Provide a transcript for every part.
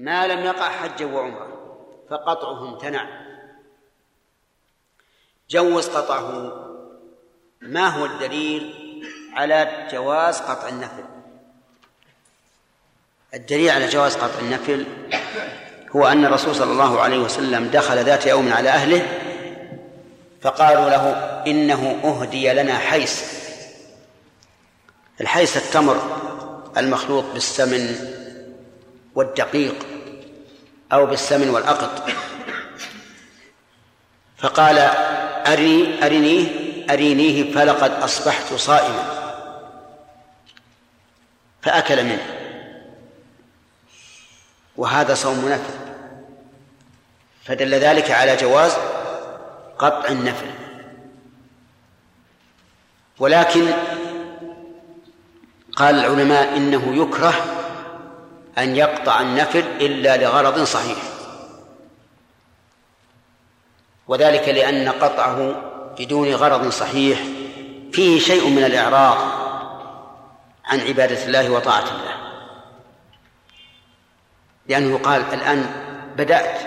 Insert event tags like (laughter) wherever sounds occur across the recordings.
ما لم يقع حجا وعمرة فقطعه امتنع جوز قطعه ما هو الدليل على جواز قطع النفل؟ الدليل على جواز قطع النفل هو أن الرسول صلى الله عليه وسلم دخل ذات يوم على أهله فقالوا له إنه أهدي لنا حيس الحيس التمر المخلوط بالسمن والدقيق. أو بالسمن والأقط. فقال أرني أرنيه أرينيه فلقد أصبحت صائما. فأكل منه. وهذا صوم نفل. فدل ذلك على جواز قطع النفل. ولكن قال العلماء إنه يكره أن يقطع النفل إلا لغرض صحيح. وذلك لأن قطعه بدون غرض صحيح فيه شيء من الإعراض عن عبادة الله وطاعة الله. لأنه قال الآن بدأت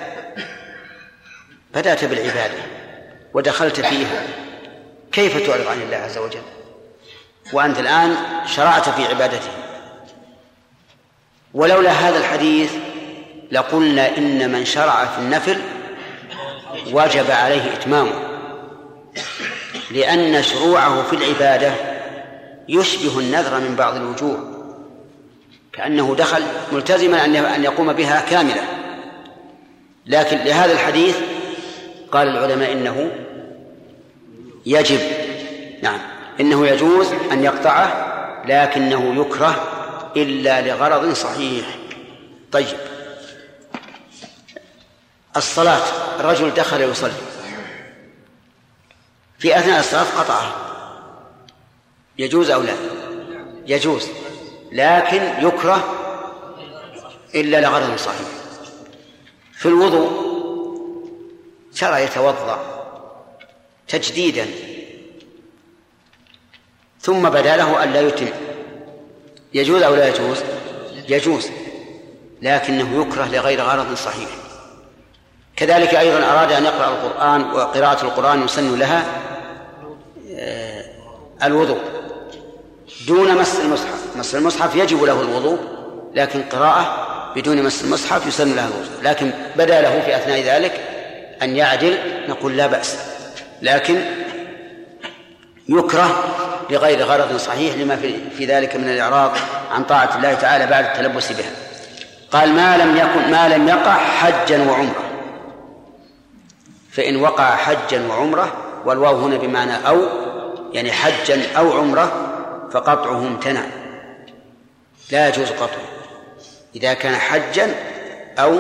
بدأت بالعبادة ودخلت فيها. كيف تعرض عن الله عز وجل؟ وأنت الآن شرعت في عبادته. ولولا هذا الحديث لقلنا إن من شرع في النفل وجب عليه إتمامه لأن شروعه في العبادة يشبه النذر من بعض الوجوه كأنه دخل ملتزما أن يقوم بها كاملة لكن لهذا الحديث قال العلماء إنه يجب نعم إنه يجوز أن يقطعه لكنه يكره إلا لغرض صحيح. طيب. الصلاة. الرجل دخل يصلي. في أثناء الصلاة قطعه يجوز أو لا؟ يجوز. لكن يكره إلا لغرض صحيح. في الوضوء. ترى يتوضأ. تجديدا. ثم بدا له أن لا يتم. يجوز أو لا يجوز؟ يجوز لكنه يكره لغير غرض صحيح. كذلك أيضا أراد أن يقرأ القرآن وقراءة القرآن يسن لها آه، الوضوء دون مس المصحف. مس المصحف يجب له الوضوء لكن قراءة بدون مس المصحف يسن لها الوضوء. لكن بدا له في أثناء ذلك أن يعدل نقول لا بأس. لكن يكره لغير غرض صحيح لما في ذلك من الإعراض عن طاعة الله تعالى بعد التلبس بها. قال ما لم يكن ما لم يقع حجا وعمرة. فإن وقع حجا وعمرة والواو هنا بمعنى أو يعني حجا أو عمرة فقطعه امتنع. لا يجوز قطعه. إذا كان حجا أو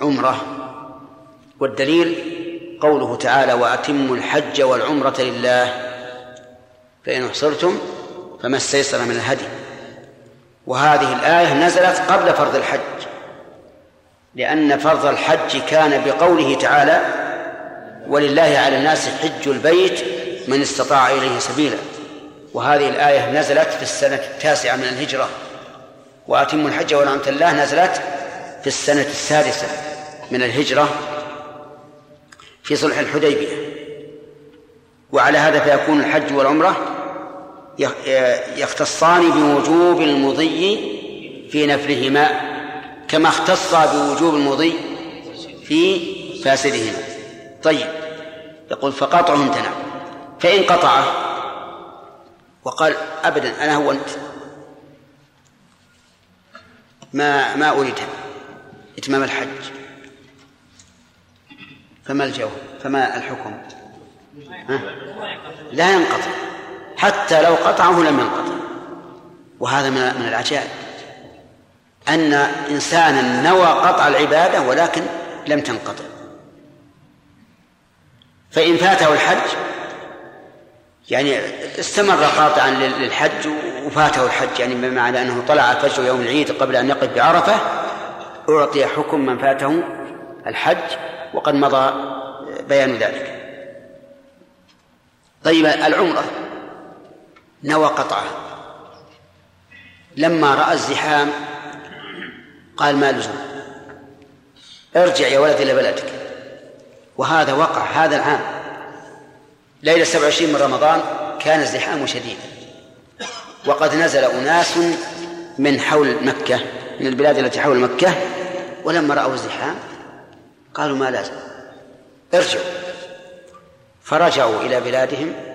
عمرة. والدليل قوله تعالى وأتموا الحج والعمرة لله. فإن أحصرتم فما استيسر من الهدي. وهذه الآية نزلت قبل فرض الحج. لأن فرض الحج كان بقوله تعالى ولله على الناس حج البيت من استطاع إليه سبيلا. وهذه الآية نزلت في السنة التاسعة من الهجرة. وأتم الحج ونعمة الله نزلت في السنة السادسة من الهجرة في صلح الحديبية. وعلى هذا فيكون الحج والعمرة يختصان بوجوب المضي في نفلهما كما اختصا بوجوب المضي في فاسدهما. طيب يقول فقطعه امتنع فإن قطعه وقال أبدا أنا هو أنت. ما ما أريد إتمام الحج. فما الجواب؟ فما الحكم؟ ها؟ لا ينقطع. حتى لو قطعه لم ينقطع. وهذا من من العجائب. أن إنسانا نوى قطع العبادة ولكن لم تنقطع. فإن فاته الحج يعني استمر قاطعا للحج وفاته الحج يعني بمعنى أنه طلع فجر يوم العيد قبل أن يقف بعرفة أعطي حكم من فاته الحج وقد مضى بيان ذلك. طيب العمرة. نوى قطعه. لما رأى الزحام قال ما لزوم. ارجع يا ولد إلى بلدك. وهذا وقع هذا العام. ليلة 27 من رمضان كان الزحام شديدا وقد نزل أناس من حول مكة من البلاد التي حول مكة ولما رأوا الزحام قالوا ما لازم. ارجعوا. فرجعوا إلى بلادهم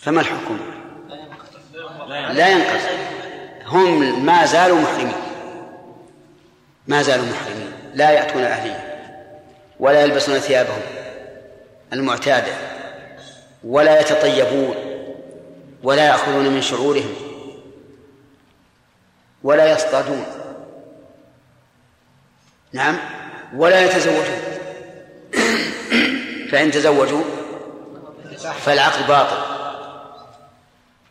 فما الحكم؟ لا ينقص. هم ما زالوا محرمين. ما زالوا محرمين. لا يأتون أهلية ولا يلبسون ثيابهم المعتادة ولا يتطيبون ولا يأخذون من شعورهم ولا يصطادون. نعم. ولا يتزوجون. (clears throat) فإن تزوجوا فالعقد باطل.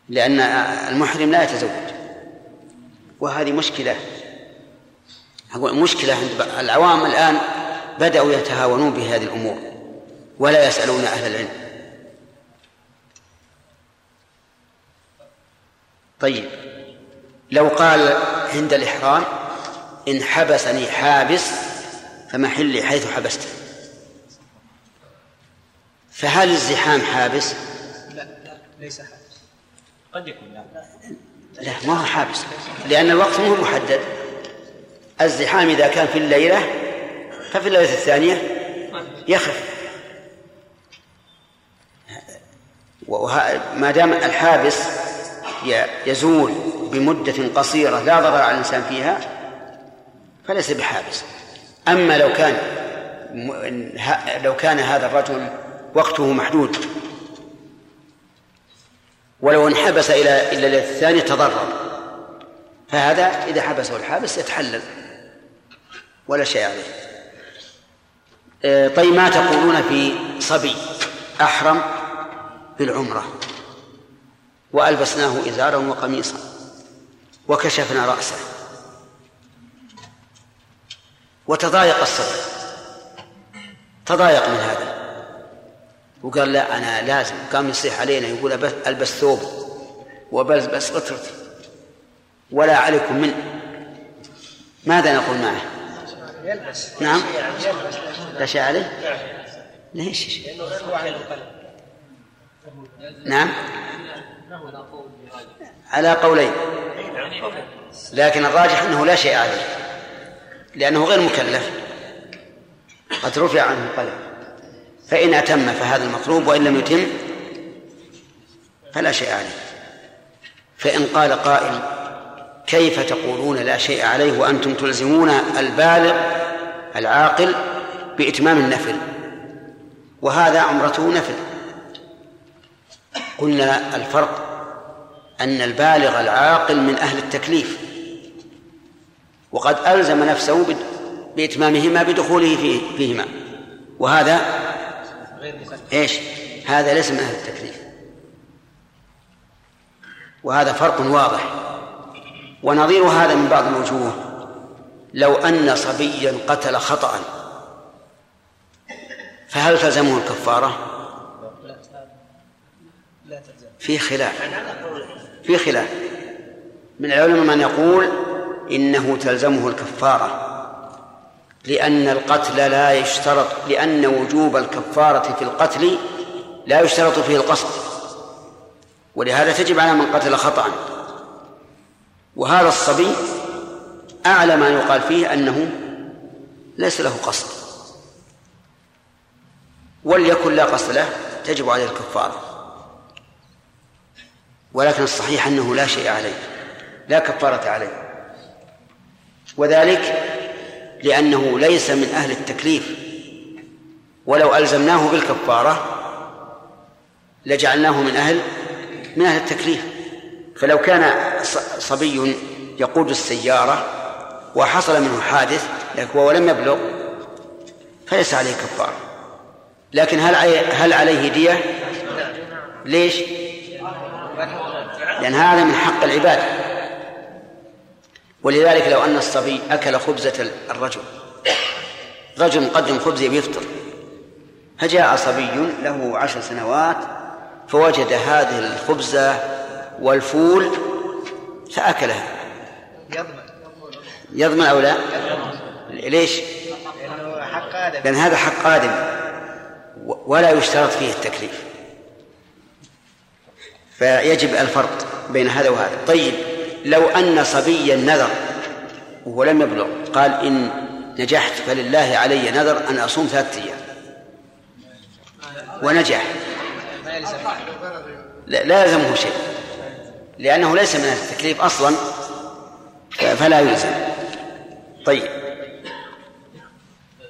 لأن المحرم لا يتزوج. وهذه مشكلة. مشكلة عند العوام الآن بدأوا يتهاونون بهذه الأمور ولا يسألون أهل العلم. طيب لو قال عند الإحرام إن حبسني حابس فمحلي حيث حبسته فهل الزحام حابس؟ لا لا ليس حابس. قد يكون لا لا ما هو حابس. لأن الوقت مو محدد. الزحام إذا كان في الليلة ففي الليلة الثانية يخف ما دام الحابس يزول بمدة قصيرة لا ضرر على الإنسان فيها فليس بحابس. أما لو كان لو كان هذا الرجل وقته محدود ولو انحبس إلى إلى الثاني تضرر. فهذا إذا حبسه الحابس يتحلل. ولا شيء عليه. آه، طيب ما تقولون في صبي أحرم بالعمرة؟ وألبسناه إزارا وقميصا. وكشفنا رأسه. وتضايق الصدر تضايق من هذا. وقال لا أنا لازم. قام يصيح علينا يقول ألبس ثوب وبلبس غترتي ولا عليكم منه ماذا نقول معه؟ يلبس نعم. لا شيء عليه؟ ليش؟ نعم. على قولين. لكن الراجح أنه لا شيء عليه لأنه غير مكلف. قد رفع عنه القلم فإن أتم فهذا المطلوب وإن لم يتم فلا شيء عليه. فإن قال قائل كيف تقولون لا شيء عليه وأنتم تلزمون البالغ العاقل بإتمام النفل؟ وهذا عمرته نفل. قلنا الفرق أن البالغ العاقل من أهل التكليف وقد ألزم نفسه بإتمامهما بدخوله فيهما. وهذا إيش؟ هذا ليس من أهل التكليف. وهذا فرق واضح. ونظير هذا من بعض الوجوه. لو أن صبيا قتل خطأ فهل تلزمه الكفارة؟ في خلاف. في خلاف. من العلماء من يقول إنه تلزمه الكفارة. لأن القتل لا يشترط لأن وجوب الكفارة في القتل لا يشترط فيه القصد. ولهذا تجب على من قتل خطأ. وهذا الصبي أعلى ما يقال فيه أنه ليس له قصد. وليكن لا قصد له تجب عليه الكفارة. ولكن الصحيح أنه لا شيء عليه لا كفارة عليه. وذلك لأنه ليس من أهل التكليف ولو ألزمناه بالكفارة لجعلناه من أهل من أهل التكليف فلو كان صبي يقود السيارة وحصل منه حادث ولم يبلغ فليس عليه كفارة لكن هل هل عليه دية؟ ليش؟ لأن هذا من حق العباد ولذلك لو أن الصبي أكل خبزة الرجل رجل مقدم خبز يفطر فجاء صبي له عشر سنوات فوجد هذه الخبزة والفول فأكلها. يضمن. أو لا؟ ليش؟ حق آدم لأن هذا حق آدم ولا يشترط فيه التكليف. فيجب الفرق بين هذا وهذا. طيب. لو أن صبيا نذر وهو لم يبلغ قال إن نجحت فلله علي نذر أن أصوم ثلاثة أيام. ونجح. لا, لا يلزمه شيء لأنه ليس من التكليف أصلا فلا يلزم. طيب.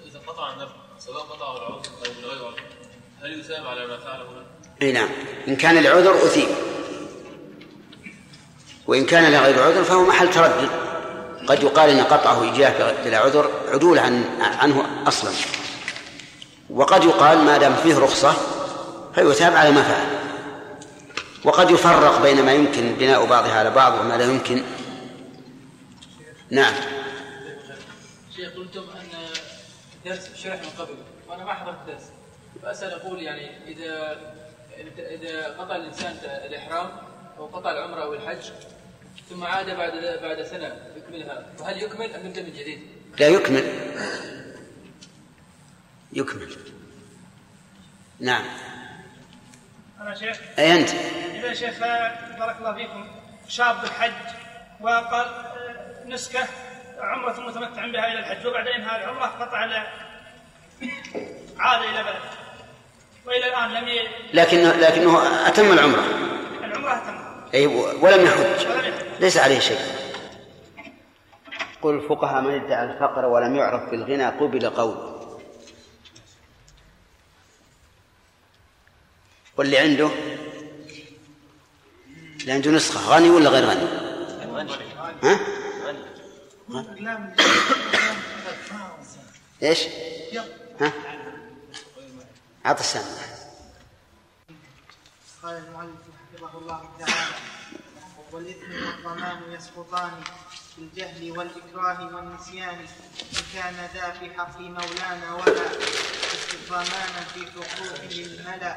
إذا قطع النفع سواء قطع العذر أو عذر هل يثاب على ما فعله؟ اي نعم. إن كان العذر أثيب. وإن كان لغير عذر فهو محل تردد. قد يقال إن قطعه إيجاه بلا عذر عدول عن عنه أصلا. وقد يقال ما دام فيه رخصة فيثاب على ما فعل. وقد يفرق بين ما يمكن بناء بعضها على بعض وما لا يمكن. نعم. شيخ قلتم أن الدرس شرح من قبل. وأنا ما حضرت الدرس فأسأل أقول يعني اذا إذا قطع الإنسان الإحرام أو قطع العمرة أو الحج ثم عاد بعد بعد سنة يكملها. فهل يكمل أم يبدأ من جديد؟ لا يكمل. يكمل. نعم. أنا شيخ. أي أنت؟ إذا شيخ بارك الله فيكم شاب الحج وقال نسكة عمرة متمتع بها إلى الحج وبعد إنهاء العمرة قطع عاد إلى بلده وإلى الآن لم ي... لكنه لكنه أتم العمرة. العمرة تم أي ولم يحج. ليس عليه شيء قل الفقهاء من ادعى الفقر ولم يعرف بالغنى قبل قوله واللي عنده اللي عنده نسخة غني ولا غير غني؟ ها؟ إيش؟ ها؟ عط السامع قال المؤلف حفظه الله تعالى. والإثم والضمان يسقطان بالجهل والإكراه والنسيان. إن كان ذا في حق مولانا ولا استقامان في حقوقه الملا.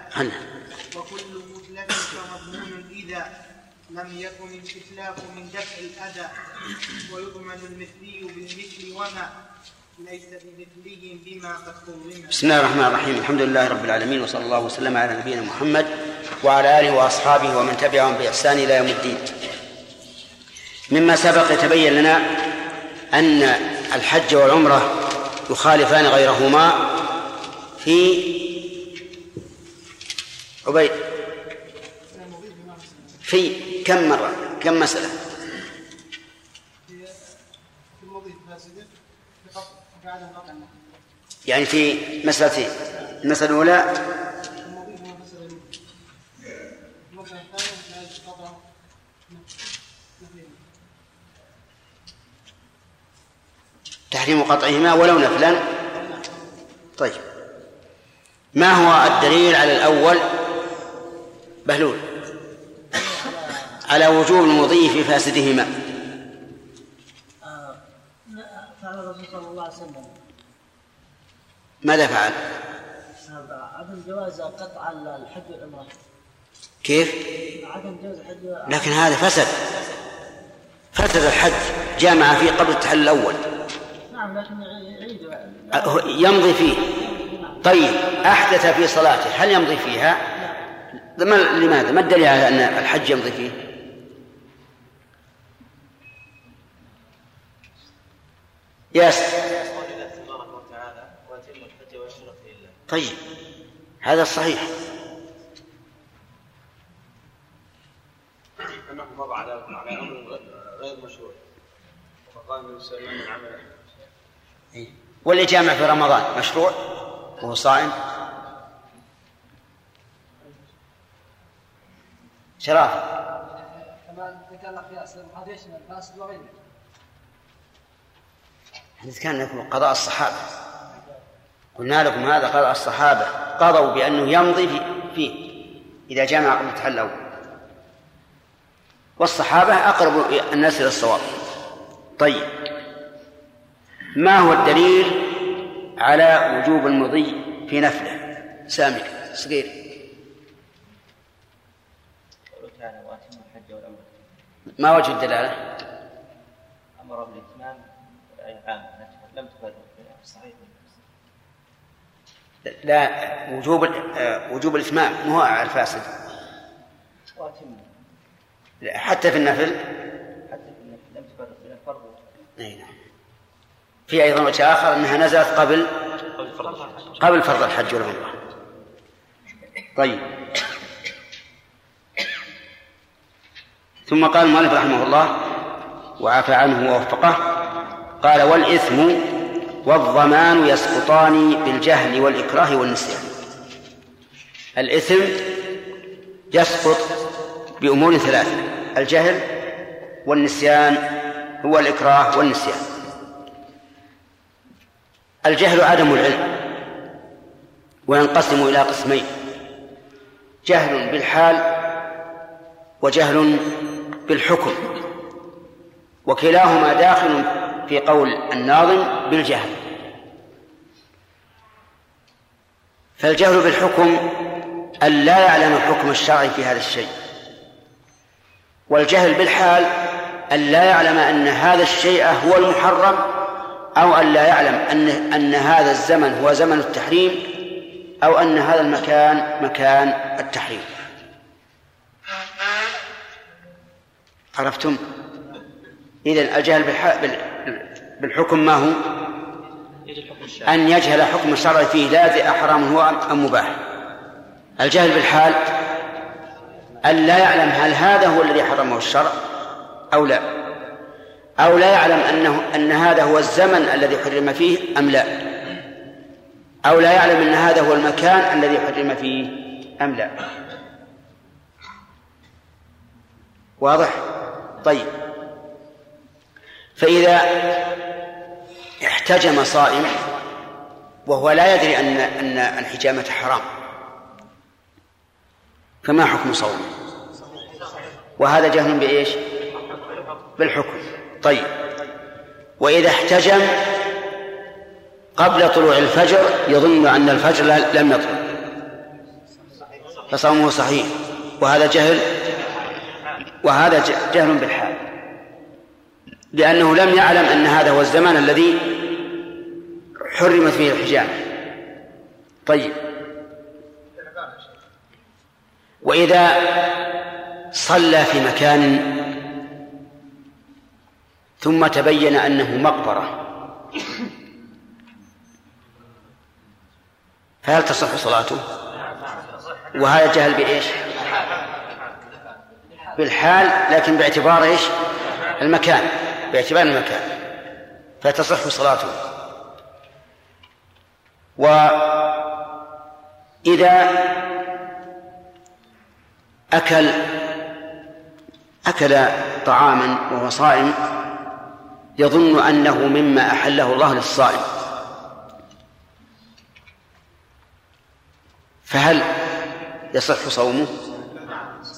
وكل متلف فمضمون إذا لم يكن الإتلاف من دفع الأذى. ويضمن المثلي بالمثل وما. بسم الله الرحمن الرحيم. الحمد لله رب العالمين وصلى الله وسلم على نبينا محمد وعلى آله وأصحابه ومن تبعهم بإحسان إلى يوم الدين. مما سبق يتبين لنا أن الحج والعمرة يخالفان غيرهما في عبيد في كم مرة كم مسألة؟ يعني في مسألتين المسألة الأولى تحريم قطعهما ولو نفلا. طيب. ما هو الدليل على الأول؟ بهلول. على وجوب المضي في فاسدهما فعل الرسول صلى الله عليه وسلم. ماذا فعل؟ عدم جواز قطع الحج والعمرة. كيف؟ عدم جواز الحج لكن هذا فسد. فسد الحج جامع فيه قبل التحلل الأول. نعم لكن يمضي فيه. طيب أحدث في صلاته. هل يمضي فيها؟ ما لماذا؟ ما الدليل على أن الحج يمضي فيه؟ تبارك طيب هذا الله وسلم من عمل والإجامة في رمضان مشروع؟ وهو صائم؟ شرافة كمان ذكرنا في اصل هذا يشمل الفاسد وغيره إحنا لكم قضاء الصحابة. قلنا لكم هذا قضاء الصحابة قضوا بأنه يمضي في- فيه إذا جامع قبل الأول. والصحابة أقرب الناس إلى الصواب. طيب. ما هو الدليل على وجوب المضي في نفله؟ سامي صغير. ما وجه الدلالة؟ عام نفسه لم تفرق لا وجوب آه، وجوب الإتمام مو على الفاسد. لا، حتى في النفل. حتى في النفل لم تفرق بين الفرض أي نعم. في أيضا وجه آخر أنها نزلت قبل قبل فرض الحج والعمرة. طيب. ثم قال المؤلف رحمه الله وعفى عنه ووفقه قال والإثم والضمان يسقطان بالجهل والإكراه والنسيان. الإثم يسقط بأمور ثلاثة الجهل والنسيان هو الإكراه والنسيان. الجهل عدم العلم وينقسم إلى قسمين جهل بالحال وجهل بالحكم وكلاهما داخل في قول الناظم بالجهل. فالجهل بالحكم أن لا يعلم الحكم الشرعي في هذا الشيء. والجهل بالحال أن لا يعلم أن هذا الشيء هو المحرم أو أن لا يعلم أن أن هذا الزمن هو زمن التحريم أو أن هذا المكان مكان التحريم. عرفتم؟ إذن الجهل بالحكم ما هو؟ أن يجهل حكم الشرع فيه لا أحرام هو أم مباح. الجهل بالحال أن لا يعلم هل هذا هو الذي حرمه الشرع أو لا. أو لا يعلم أنه أن هذا هو الزمن الذي حرم فيه أم لا. أو لا يعلم أن هذا هو المكان الذي حرم فيه أم لا. واضح؟ طيب. فإذا احتجم صائم وهو لا يدري أن أن الحجامة حرام. فما حكم صومه؟ وهذا جهل بإيش؟ بالحكم. طيب. وإذا احتجم قبل طلوع الفجر يظن أن الفجر لم يطلع. فصومه صحيح. وهذا جهل وهذا جهل بالحال. لأنه لم يعلم أن هذا هو الزمان الذي حرمت فيه الحجامة طيب وإذا صلى في مكان ثم تبين أنه مقبرة فهل تصح صلاته؟ وهذا جهل بإيش؟ بالحال لكن باعتبار إيش؟ المكان باعتبار المكان فتصح صلاته وإذا أكل أكل طعاما وهو صائم يظن أنه مما أحله الله للصائم فهل يصح صومه؟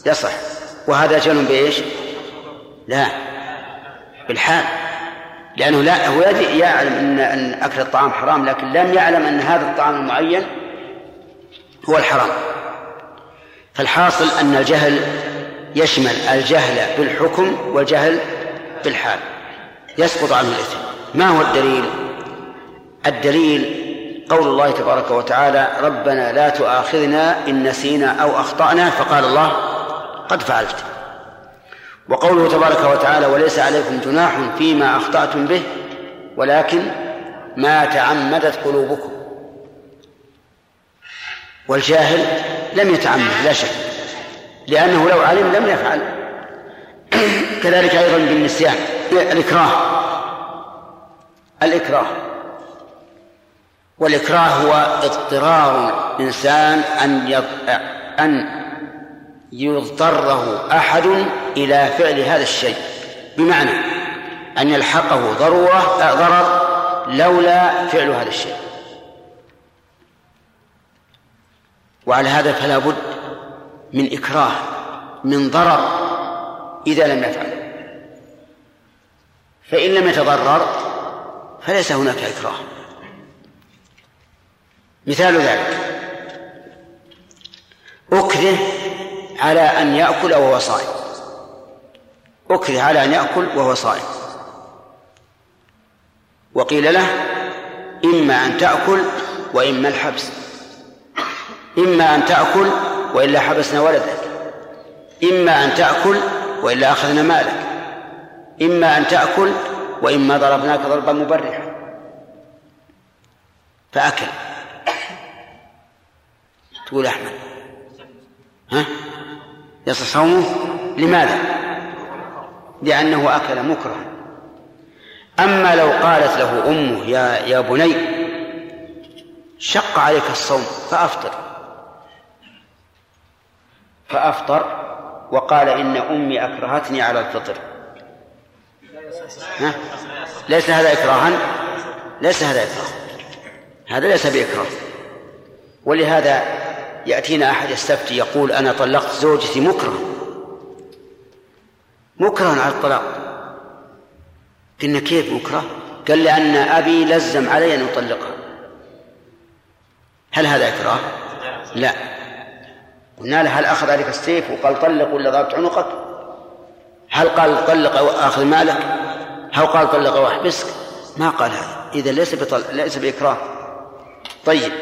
يصح وهذا جهل بإيش؟ لا بالحال لأنه لا هو يعلم أن أن أكل الطعام حرام لكن لم يعلم أن هذا الطعام المعين هو الحرام. فالحاصل أن الجهل يشمل الجهل بالحكم والجهل بالحال. يسقط عنه الإثم. ما هو الدليل؟ الدليل قول الله تبارك وتعالى ربنا لا تؤاخذنا إن نسينا أو أخطأنا فقال الله قد فعلت وقوله تبارك وتعالى وليس عليكم جناح فيما أخطأتم به ولكن ما تعمدت قلوبكم والجاهل لم يتعمد لا شك لأنه لو علم لم يفعل كذلك أيضا بالنسيان الإكراه الإكراه والإكراه هو اضطرار الإنسان أن. أن يضطره أحد إلى فعل هذا الشيء بمعنى أن يلحقه ضرورة آه، ضرر لولا فعل هذا الشيء. وعلى هذا فلا بد من إكراه من ضرر إذا لم يفعل. فإن لم يتضرر فليس هناك إكراه. مثال ذلك أكره على أن يأكل وهو صائم. أكره على أن يأكل وهو صائم. وقيل له إما أن تأكل وإما الحبس. إما أن تأكل وإلا حبسنا ولدك. إما أن تأكل وإلا أخذنا مالك. إما أن تأكل وإما ضربناك ضربا مبرحا. فأكل. تقول أحمد ها؟ يصح صومه؟ لماذا؟ لأنه أكل مكرها أما لو قالت له أمه يا يا بني شق عليك الصوم فأفطر. فأفطر وقال إن أمي أكرهتني على الفطر. ها؟ ليس هذا إكراها؟ ليس هذا إكراه هذا ليس بإكراه. ولهذا يأتينا أحد يستفتي يقول أنا طلقت زوجتي مكره مكرها على الطلاق. قلنا كيف مكره؟ قال لأن أبي لزم علي أن أطلقها هل هذا إكراه؟ لا. قلنا له هل أخذ عليك السيف وقال طلق ولا ضربت عنقك؟ هل قال طلق أو أخذ مالك؟ هل قال طلق أو أحبسك؟ ما قال هذا. إذا ليس بطل... ليس بإكراه. طيب.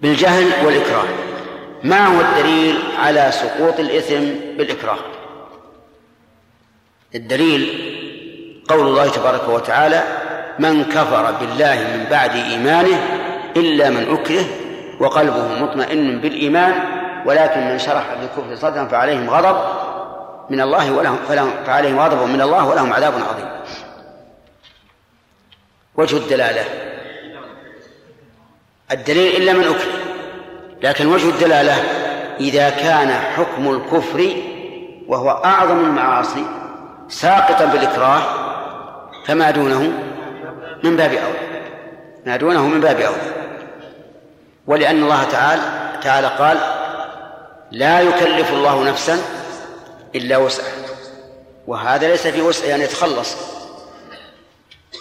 بالجهل والإكراه. ما هو الدليل على سقوط الإثم بالإكراه؟ الدليل قول الله تبارك وتعالى من كفر بالله من بعد إيمانه إلا من أكره وقلبه مطمئن بالإيمان ولكن من شرح بالكفر صدرا فعليهم غضب من الله ولهم فعليهم غضب من الله ولهم عذاب عظيم. وجه الدلالة الدليل إلا من أكره لكن وجه الدلالة إذا كان حكم الكفر وهو أعظم المعاصي ساقطا بالإكراه فما دونه من باب أولى. ما دونه من باب أولى. ولأن الله تعالى تعالى قال لا يكلف الله نفسا إلا وسعها. وهذا ليس في وسع أن يتخلص.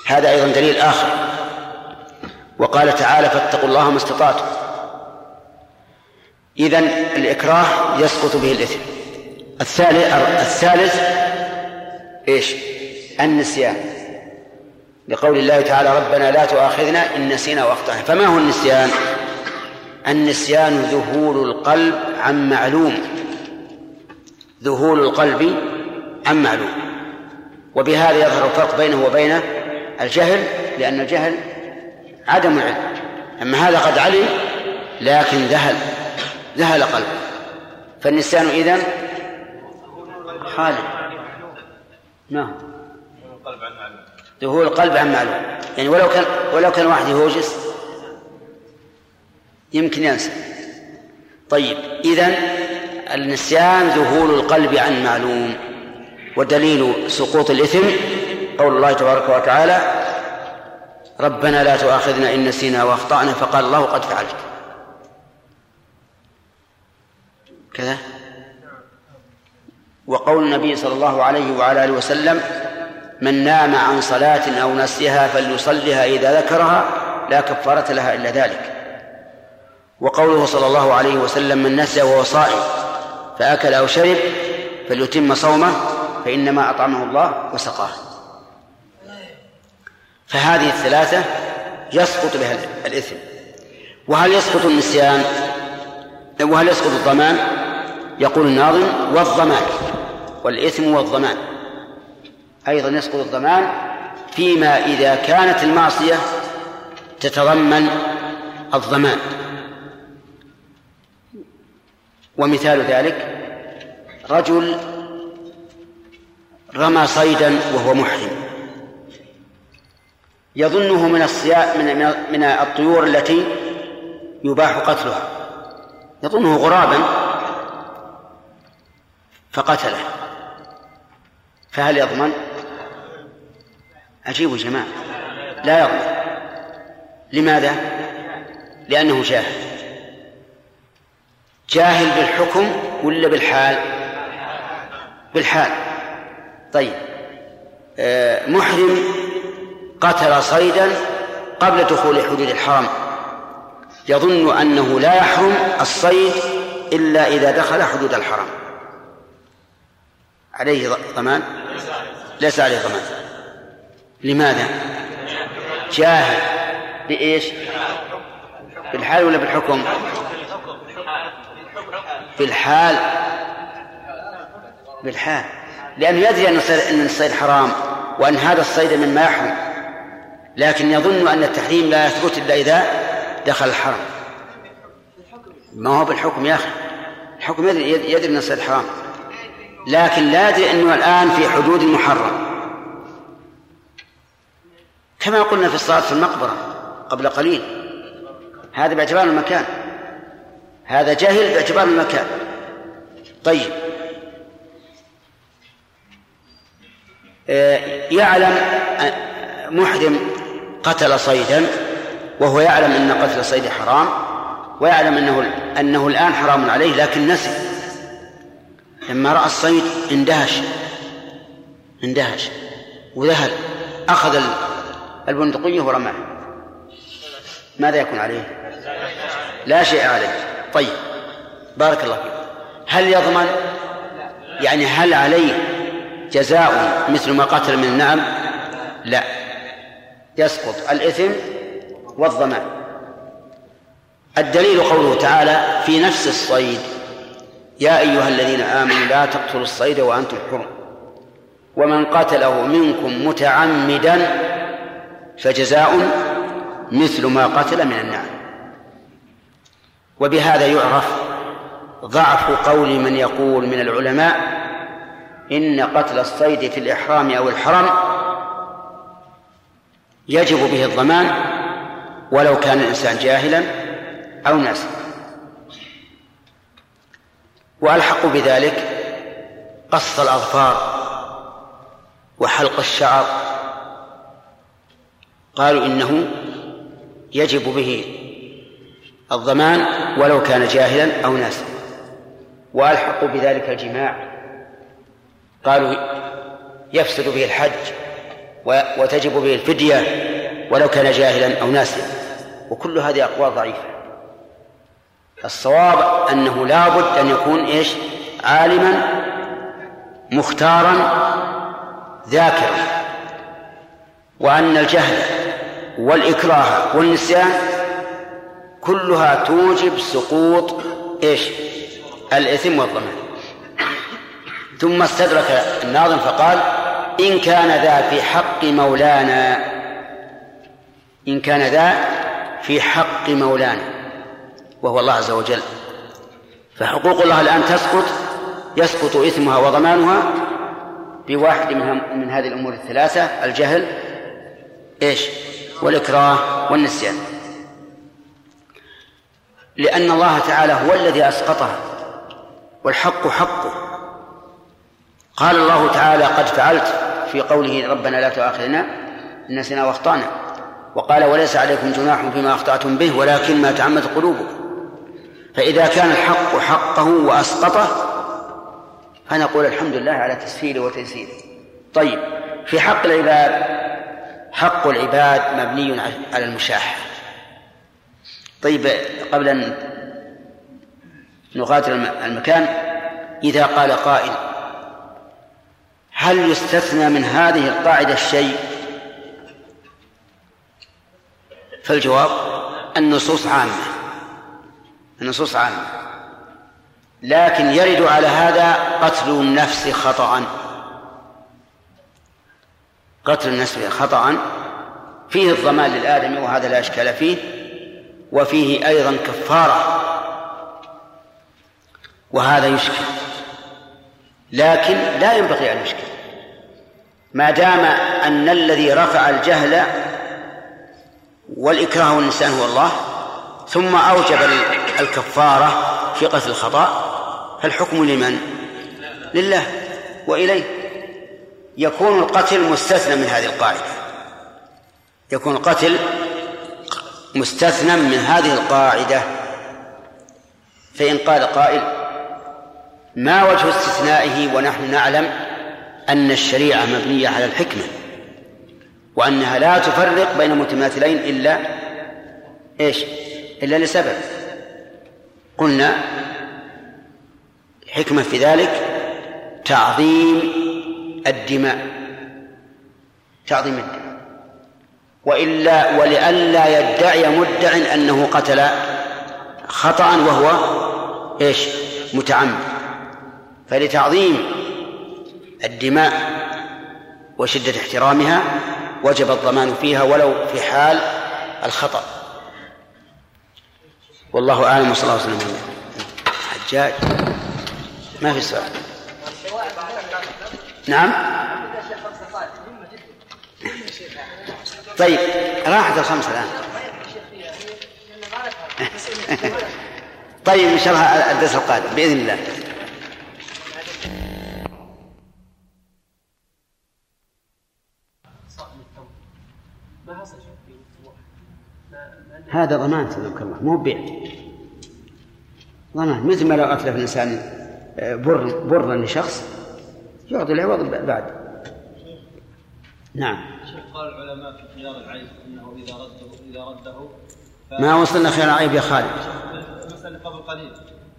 هذا أيضا دليل آخر. وقال تعالى فاتقوا الله ما استطعتم. إذن الإكراه يسقط به الإثم. الثالث الثالث إيش؟ النسيان. لقول الله تعالى ربنا لا تؤاخذنا إن نسينا وأخطأنا. فما هو النسيان؟ النسيان ذهول القلب عن معلوم. ذهول القلب عن معلوم. وبهذا يظهر الفرق بينه وبين الجهل لأن الجهل عدم العلم أما هذا قد علم لكن ذهل ذهل قلبه. فالنسيان إذن خالد نعم. ذهول القلب عن معلوم. يعني ولو كان ولو كان واحد يهوجس يمكن ينسى. طيب إذن النسيان ذهول القلب عن معلوم ودليل سقوط الإثم قول الله تبارك وتعالى ربنا لا تؤاخذنا إن نسينا وأخطأنا فقال الله قد فعلت. كذا؟ وقول النبي صلى الله عليه وعلى آله وسلم من نام عن صلاة أو نسيها فليصلها إذا ذكرها لا كفارة لها إلا ذلك. وقوله صلى الله عليه وسلم من نسي وهو صائم فأكل أو شرب فليتم صومه فإنما أطعمه الله وسقاه. فهذه الثلاثة يسقط بها الإثم. وهل يسقط النسيان؟ وهل يسقط الضمان؟ يقول الناظم والضمان. والإثم والضمان. أيضا يسقط الضمان فيما إذا كانت المعصية تتضمن الضمان. ومثال ذلك رجل رمى صيدا وهو محرم. يظنه من الصيا من من الطيور التي يباح قتلها. يظنه غرابا فقتله. فهل يضمن؟ عجيب يا جماعة. لا يضمن. لماذا؟ لأنه جاهل. جاهل بالحكم ولا بالحال؟ بالحال. طيب. آه، محرم قتل صيدا قبل دخول حدود الحرم. يظن أنه لا يحرم الصيد إلا إذا دخل حدود الحرم. عليه ضمان؟ ليس عليه ضمان. لماذا؟ جاهل. بإيش؟ بالحال ولا بالحكم؟ بالحال. بالحال. لأنه يدري أن الصيد, حرام وأن هذا الصيد مما يحرم. لكن يظن أن التحريم لا يثبت إلا إذا دخل الحرم. ما هو بالحكم يا أخي؟ الحكم يدري, يدري أن الصيد حرام. لكن لا يدري أنه الآن في حدود المحرم. كما قلنا في الصلاة في المقبرة قبل قليل. هذا باعتبار المكان. هذا جاهل باعتبار المكان. طيب. آه، يعلم محرم قتل صيدا وهو يعلم أن قتل الصيد حرام ويعلم انه أنه الآن حرام عليه لكن نسي. لما رأى الصيد اندهش. اندهش. وذهل أخذ البندقية ورماه. ماذا يكون عليه؟ لا شيء عليه. طيب. بارك الله فيك. هل يضمن؟ يعني هل عليه جزاء مثل ما قتل من النعم؟ لا. يسقط الإثم والضمان. الدليل قوله تعالى في نفس الصيد. يا أيها الذين آمنوا لا تقتلوا الصيد وأنتم حرم. ومن قتله منكم متعمدا فجزاء مثل ما قتل من النعم وبهذا يعرف ضعف قول من يقول من العلماء إن قتل الصيد في الإحرام أو الحرم يجب به الضمان ولو كان الإنسان جاهلا أو ناسا وألحق بذلك قص الأظفار وحلق الشعر. قالوا إنه يجب به الضمان ولو كان جاهلا أو ناسا. وألحقوا بذلك الجماع. قالوا يفسد به الحج وتجب به الفدية ولو كان جاهلا أو ناسيا وكل هذه أقوال ضعيفة. الصواب أنه لا بد أن يكون إيش؟ عالما مختارا ذاكرا. وأن الجهل والإكراه والنسيان كلها توجب سقوط إيش؟ الإثم والضمان ثم استدرك الناظم فقال إن كان ذا في حق مولانا إن كان ذا في حق مولانا. وهو الله عز وجل. فحقوق الله الآن تسقط يسقط إثمها وضمانها بواحد من, من هذه الأمور الثلاثة الجهل إيش؟ والإكراه والنسيان. لأن الله تعالى هو الذي أسقطها والحق حقه. قال الله تعالى قد فعلت في قوله ربنا لا تؤاخذنا إن نسينا واخطأنا وقال وليس عليكم جناح فيما أخطأتم به ولكن ما تعمد قلوبكم فإذا كان الحق حقه وأسقطه فنقول الحمد لله على تسهيله وتيسيره طيب في حق العباد حق العباد مبني على المشاحة. طيب قبل أن نغادر المكان إذا قال قائل هل يستثنى من هذه القاعدة الشيء؟ فالجواب النصوص عامة. النصوص عامة لكن يرد على هذا قتل النفس خطأ. قتل النفس خطأ. فيه الضمان للآدمي وهذا لا إشكال فيه. وفيه أيضا كفارة. وهذا يشكل. لكن لا ينبغي أن يشكل. ما دام أن الذي رفع الجهل والإكراه والنسيان هو الله ثم أوجب الكفارة في قتل الخطأ فالحكم لمن؟ لله وإليه. يكون القتل مستثنى من هذه القاعدة. يكون القتل مستثنى من هذه القاعدة. فإن قال قائل ما وجه استثنائه ونحن نعلم أن الشريعة مبنية على الحكمة وأنها لا تفرق بين متماثلين إلا إيش؟ إلا لسبب. قلنا الحكمة في ذلك تعظيم الدماء. تعظيم الدماء. وإلا ولئلا يدعي مدع أنه قتل خطأ وهو إيش؟ متعمد. فلتعظيم الدماء وشدة احترامها وجب الضمان فيها ولو في حال الخطأ. والله أعلم وصلى الله وسلم حجاج. ما في سؤال. نعم؟ طيب راحت الخمسة الآن. (laughs) طيب إن شاء الله الدرس القادم بإذن الله. هذا ضمان سلمك الله مو بيع ضمان. مثل ما لو أتلف الإنسان آه، بر برا لشخص يعطي العوض بعد. نعم. شيخ قال العلماء في خيار العيب أنه إذا رده إذا رده ما وصلنا خير العيب يا خالد؟ مسألة قبل قليل.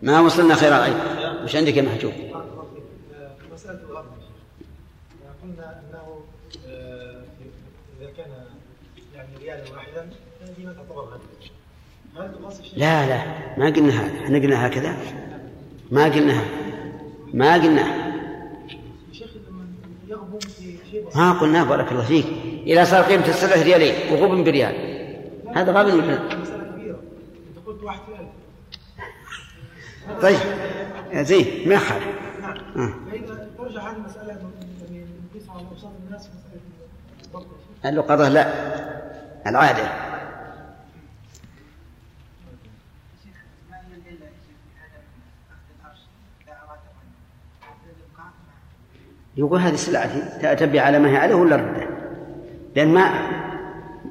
ما وصلنا خير العيب. وش عندك يا محجوب مسألة الغرب قلنا أنه آه، إذا كان يعني ريالا واحدا لا لا ما قلنا هذا. إحنا قلنا هكذا. ما قلنا هذا. ما قلنا. يا ما قلنا بارك الله فيك. إذا صار قيمة السلعة ريالين وغبن بريال. هذا غبن ولا طيب زين ما يخالف. فإذا ترجع هذه المسألة يعني نقيس على أوساط الناس مسألة الضبط يا شيخ. قال له قضاه لا العادة ما هي العلة يا شيخ في عدم أخذ العرش إذا أراد الإبقاء يقول هذه سلعتي تبي على ما هي عليه ولا رده؟ لأن ما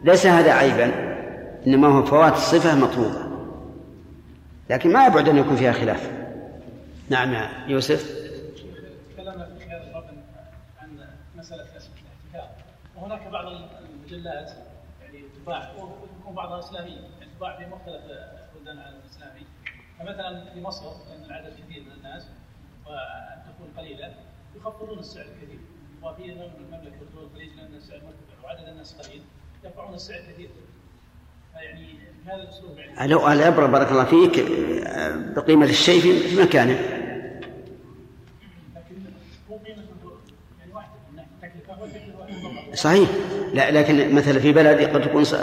ليس هذا عيبا إنما هو فوات الصفة مطلوبة. لكن ما يبعد أن يكون فيها خلاف. نعم يا يوسف. تكلمنا في هذا الرقم عن مسألة الاحتكار. وهناك بعض المجلات يعني تباع ويكون بعضها اسلاميه يعني تباع في مختلف بلدان العالم الإسلامي. فمثلا في مصر لأن العدد كثير من الناس وأن تكون قليلة. يخفضون السعر كثير وفي المملكه ودول الخليج لأن السعر مرتفع وعدد الناس قليل يرفعون السعر كثير فيعني هذا الأسلوب يعني. لو العبرة بارك الله فيك. آه، بقيمة الشيء في مكانه. يعني صحيح. لا لكن مثلا في بلد قد تكون ص-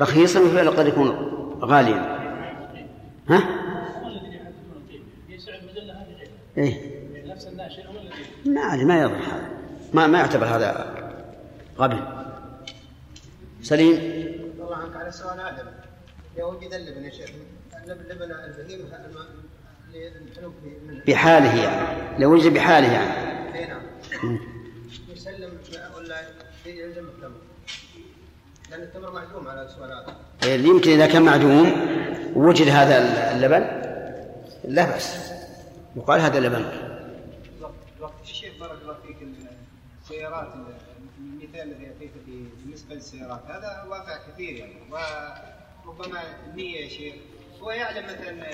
رخيصا وفي بلد قد يكون غاليا ها؟ هم ما أدري ما يضر هذا. ما ما يعتبر هذا غبن سليم؟ الله عنك على سؤال آدم. اذا وجد اللبن يا شيخ. اللبن لبن البهيمة بحاله يعني. لو وجد بحاله يعني. إي نعم. يسلم ولا يلزم التمر. لأن التمر معدوم على السؤال هذا اللي يمكن إذا كان معدوم ووجد هذا اللبن؟ لا بأس. يقال هذا اللبن وقت الشيخ بارك الله فيك السيارات المثال الذي اعطيته بالنسبة للسيارات. هذا واقع كثير يعني. وربما النيه يا شيخ هو يعلم مثلا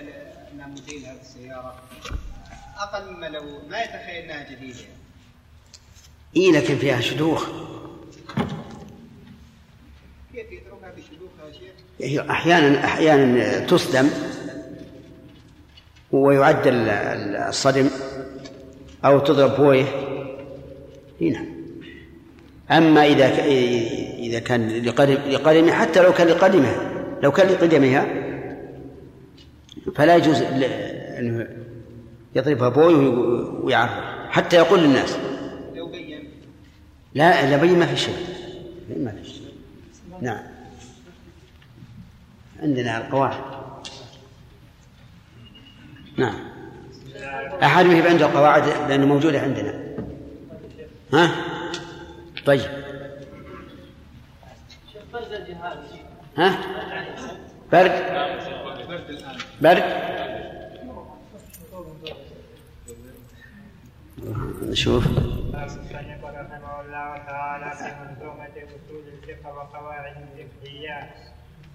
أن موديل هذه السيارة أقل مما لو ما يتخيل أنها جديدة. يعني. إيه لكن فيها شدوخ كيف يتركها بشدوخها يا شيخ؟ هي أحيانا أحيانا تصدم ويعدل الصدم أو تضرب بويه هنا أما إذا إذا كان لقدم لقدمه حتى لو كان لقدمها لو كان لقدمها فلا يجوز أنه يضربها بويه وي- ويعرف حتى يقول للناس. لو بين لا لا بين ما في شيء. ما في شيء. نعم. عندنا القواعد. نعم. أحد يهب عنده القواعد لأنه موجودة عندنا. ها؟ طيب. ها؟ برد. برد. نشوف. الله تعالى في منظومة وقواعد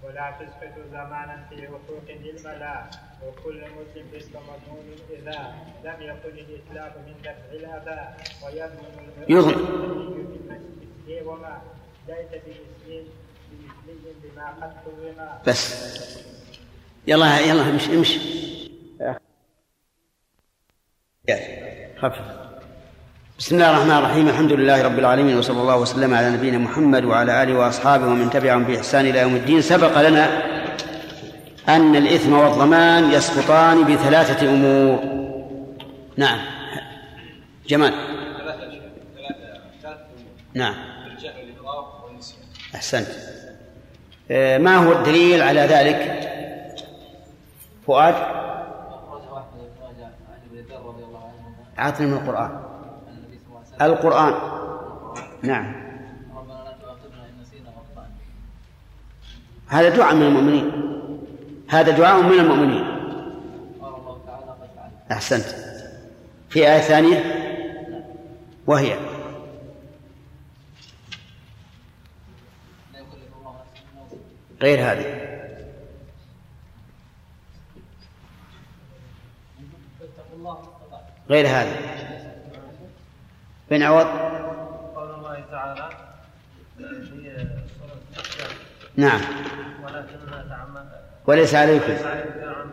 ولا تسقط زمانا في حقوق للملا وكل مسلم اسم مضمون إذا لم يكن الإتلاف من دفع الأذى ويضمن يضمن. المسلم وما ليس بمثل بمثلي بما قد حرم. بس. يلا يلا امشي امشي. خفف. بسم الله الرحمن الرحيم. الحمد لله رب العالمين وصلى الله وسلم على نبينا محمد وعلى آله وأصحابه ومن تبعهم بإحسان إلى يوم الدين. سبق لنا أن الإثم والضمان يسقطان بثلاثة أمور. نعم. جمال. نعم. أحسنت. آه، ما هو الدليل على ذلك؟ فؤاد. عاطني من القرآن. القرآن. نعم. هذا دعاء من المؤمنين. هذا دعاء من المؤمنين. أحسنت. في آية ثانية؟ وهي. غير هذه. غير هذه. بن عوض. قول الله تعالى في نعم. ولكننا تعمد وليس عليكم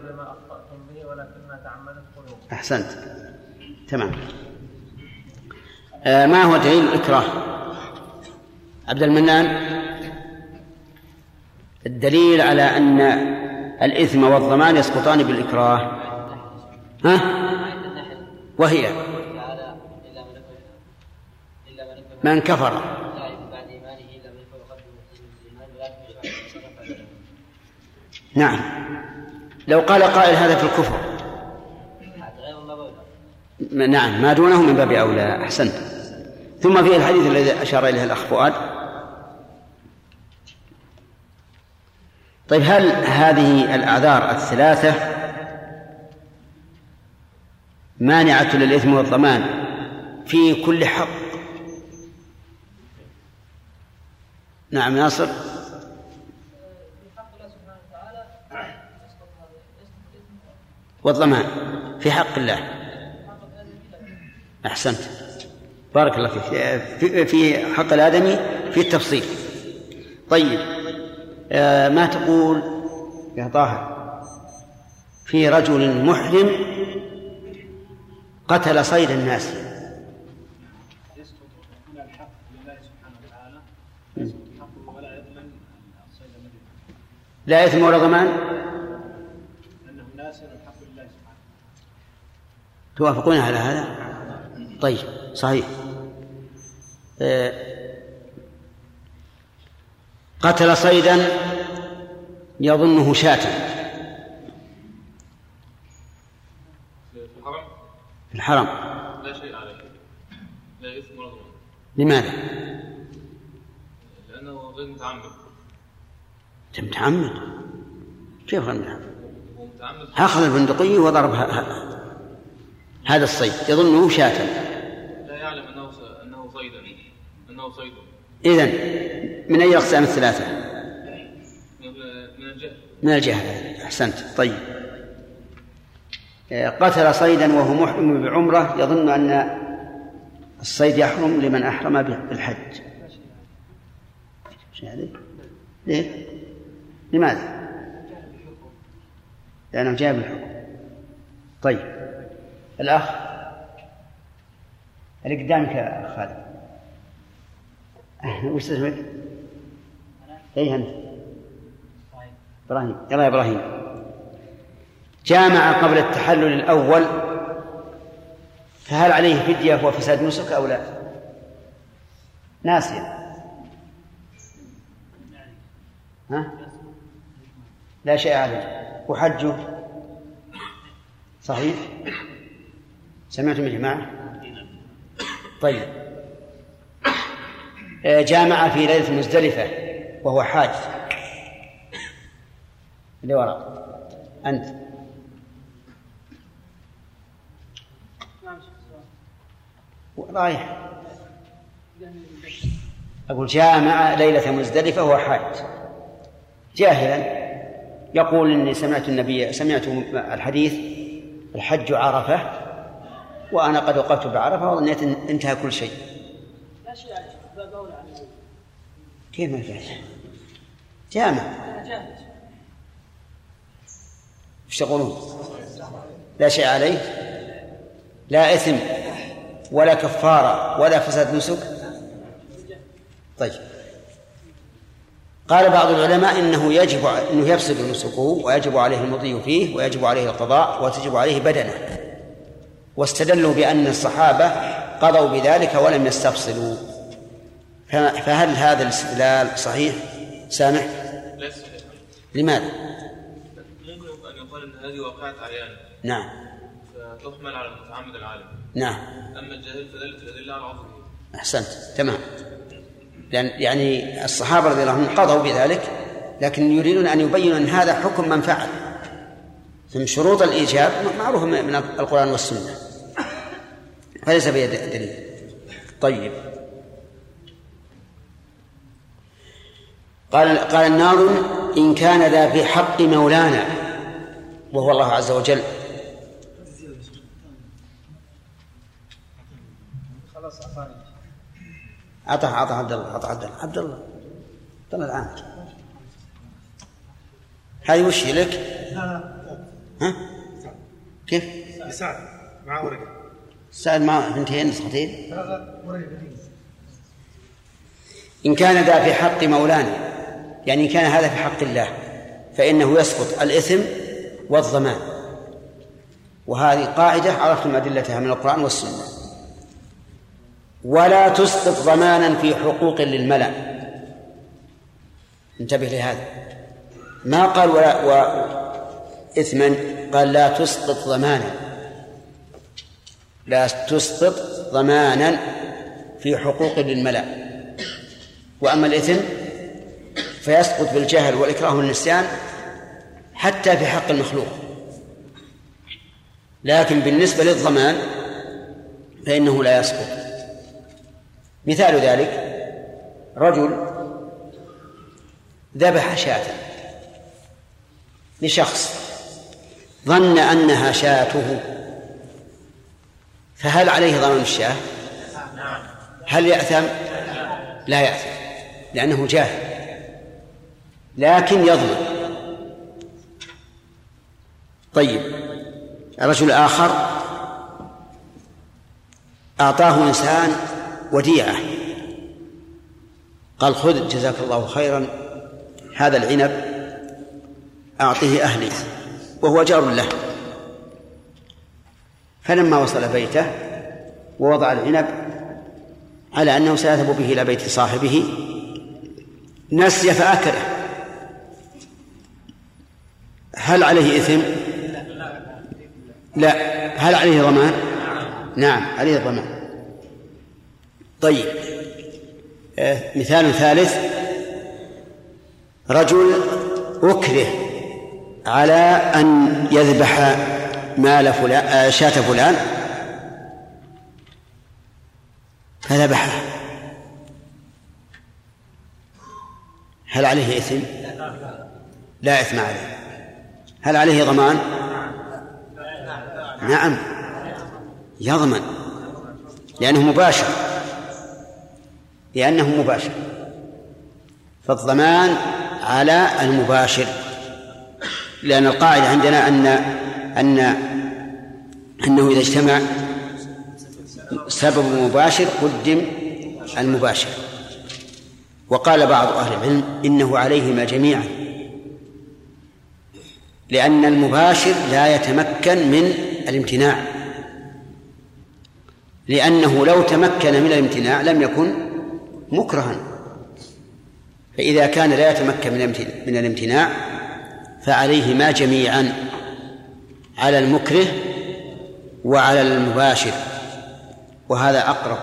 بما أخطأتم به ولكننا تعمدت قلوبكم. أحسنت. تمام. آه ما هو دليل الإكراه؟ عبد المنان. الدليل على أن الإثم والضمان يسقطان بالإكراه. ها؟ وهي تعالى إلا من يكفر إلا من يكفر من كفر لا يكفر بعد إيمانه إلا من يكفر قلبه بالإيمان ولكن يشرع صدقة نعم. لو قال قائل هذا في الكفر. نعم ما دونه من باب أولى أحسنت. ثم في الحديث الذي أشار إليه الأخ فؤاد. طيب هل هذه الأعذار الثلاثة مانعة للإثم والضمان في كل حق نعم ناصر في حق الله سبحانه وتعالى يسقط هذا يسقط الاثم والضمان في حق الله. أحسنت. بارك الله فيك. في- في حق الآدمي في التفصيل. طيب آه، ما تقول يا طاهر؟ في رجل محرم قتل صيد الناس يسقط من الحق لله سبحانه وتعالى يسقط حقه ولا يضمن الصيد الذي لا إثم ولا ضمان؟ الحق لله سبحانه. توافقون على هذا؟ طيب صحيح. آه، قتل صيدا يظنه شاة. في الحرم؟ في الحرم. لا شيء عليه. لا إثم ولا ضمان. لماذا؟ لأنه غير متعمد. أنت متعمد كيف غير متعمد؟ أخذ البندقية وضرب هذا الصيد. يظنه شاة. لا يعلم أنه صيدا أنه صيد. إذن من أي أقسام الثلاثة؟ من الجهل. من الجهل. أحسنت. طيب. آه، قتل صيدا وهو محرم بعمرة يظن أن الصيد يحرم لمن أحرم بالحج. عليه؟ ليه؟ لماذا؟ لأنه جاء بالحكم. طيب. الأخ. اللي قدامك يا خالد؟ (laughs) وش اسمك؟ اي أنت. إبراهيم. يلا يا إبراهيم. جامع قبل التحلل الأول. فهل عليه فدية وفساد نسك أو لا؟ ناسيا ها؟ لا شيء عليه. وحجه صحيح؟ سمعتم يا جماعة؟ طيب. آه، جامع في ليلة مزدلفة وهو حاج. اللي وراء. أنت. رايح. أقول جامع ليلة مزدلفة وهو حاج. جاهلا. يقول إني سمعت النبي سمعت الحديث الحج عرفة وأنا قد وقفت بعرفة وظنيت إن انتهى كل شيء. الأول. كيف ما جامع؟ جامع. إيش تقولون؟ لا شيء عليه؟ لا إثم ولا كفارة ولا فساد نسك؟ طيب. قال بعض العلماء إنه يجب إنه يفسد نسكه ويجب عليه المضي فيه ويجب عليه القضاء وتجب عليه بدنه. واستدلوا بأن الصحابة قضوا بذلك ولم يستفصلوا. فهل هذا الاستدلال صحيح؟ سامح؟ لا لماذا؟ ممكن أن يقال إن هذه واقعة عيان. نعم. فتحمل على المتعمد العالم. نعم. أما الجاهل فدلت الأدلة على عذره أحسنت. تمام. لأن يعني الصحابة رضي الله عنهم قضوا بذلك لكن يريدون أن يبينوا أن هذا حكم من فعل. من شروط الإيجاب معروف من القرآن والسنة. فليس به دليل طيب. قال قال الناظم إن كان ذا في حق مولانا وهو الله عز وجل خلاص أعطاني أعطاه أعطاه عبد الله أعطاه عبد الله. عبد الله. عبد الله الآن. هذه وش هي لك؟ ها؟ كيف؟ لسعد مع ورقة. سعد مع بنتين نسختين إن كان ذا في حق مولانا يعني إن كان هذا في حق الله فإنه يسقط الإثم والضمان. وهذه قاعدة عرفتم أدلتها من القرآن والسنة. ولا تسقط ضمانا في حقوق للملأ. انتبه لهذا. ما قال ولا و إثما قال لا تسقط ضمانا. لا تسقط ضمانا في حقوق للملأ. وأما الإثم فيسقط بالجهل والإكراه والنسيان حتى في حق المخلوق. لكن بالنسبة للضمان فإنه لا يسقط. مثال ذلك رجل ذبح شاة لشخص ظن أنها شاته فهل عليه ضمان الشاة؟ هل يأثم؟ لا يأثم لأنه جاهل لكن يضمن طيب رجل آخر أعطاه إنسان وديعة. قال خذ جزاك الله خيرا هذا العنب أعطه أهلي وهو جار له. فلما وصل بيته ووضع العنب على أنه سيذهب به إلى بيت صاحبه نسي فأكله. هل عليه إثم؟ لا. هل عليه ضمان؟ نعم عليه ضمان. طيب. آه، مثال ثالث. رجل أكره على أن يذبح مال فلان آه، شاة فلان. فذبحه. هل عليه إثم؟ لا إثم عليه. هل عليه ضمان؟ نعم. يضمن لأنه مباشر. لأنه مباشر. فالضمان على المباشر. لأن القاعدة عندنا أن أن أنه إذا اجتمع سبب مباشر قدم المباشر. وقال بعض أهل العلم إنه عليهما جميعا. لأن المباشر لا يتمكن من الامتناع. لأنه لو تمكن من الامتناع لم يكن مكرها. فإذا كان لا يتمكن من الامتناع فعليهما جميعا على المكره وعلى المباشر. وهذا أقرب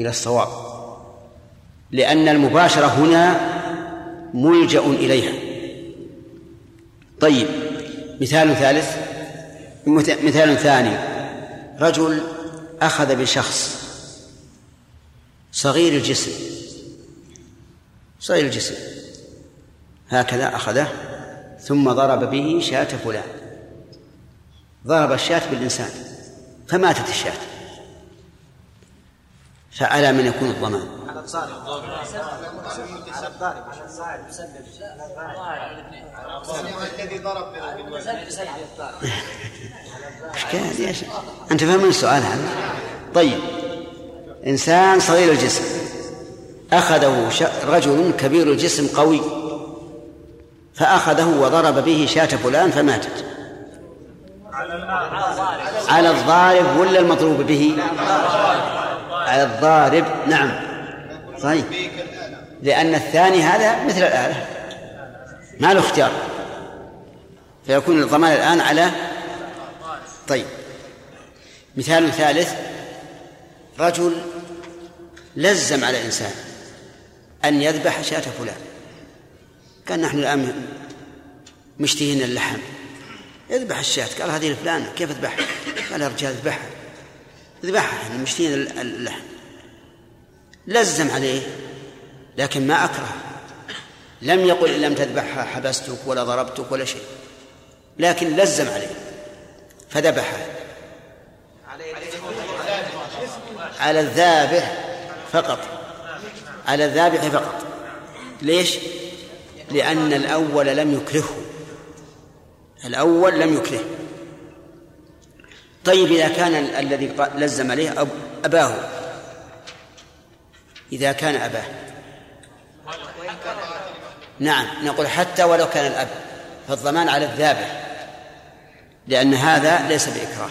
إلى الصواب لأن المباشرة هنا ملجأ إليها. طيب مثال ثالث مثال ثاني. رجل أخذ بشخص صغير الجسم. صغير الجسم. هكذا أخذه ثم ضرب به شاة فلان. ضرب الشاة بالإنسان فماتت الشاة. فعلى من يكون الضمان. الضارب الذي ضرب أنت فاهمين السؤال هذا؟ طيب. إنسان صغير الجسم. أخذه. رجل كبير الجسم قوي. فأخذه وضرب به شاة فلان فماتت. على الضارب ولا المضروب به؟ على الضارب نعم. صحيح. لأن الثاني هذا مثل الآلة. ما له اختيار. فيكون الضمان الآن على طيب. مثال ثالث. رجل لزم على إنسان أن يذبح شاة فلان. قال نحن الآن مشتهين اللحم. اذبح الشاة. قال هذه الفلانة كيف اذبحها؟ قال يا رجال اذبحها. اذبحها إحنا مشتهين اللحم. لزم عليه لكن ما أكره. لم يقل إن لم تذبحها حبستك ولا ضربتك ولا شيء. لكن لزم عليه فذبحها. على الذابح فقط. على الذابح فقط. ليش؟ لأن الأول لم يكرهه. الأول لم يكرهه طيب إذا كان الذي لزم عليه أباه. إذا كان أباه. نعم نقول حتى ولو كان الأب فالضمان على الذابح لأن هذا ليس بإكراه.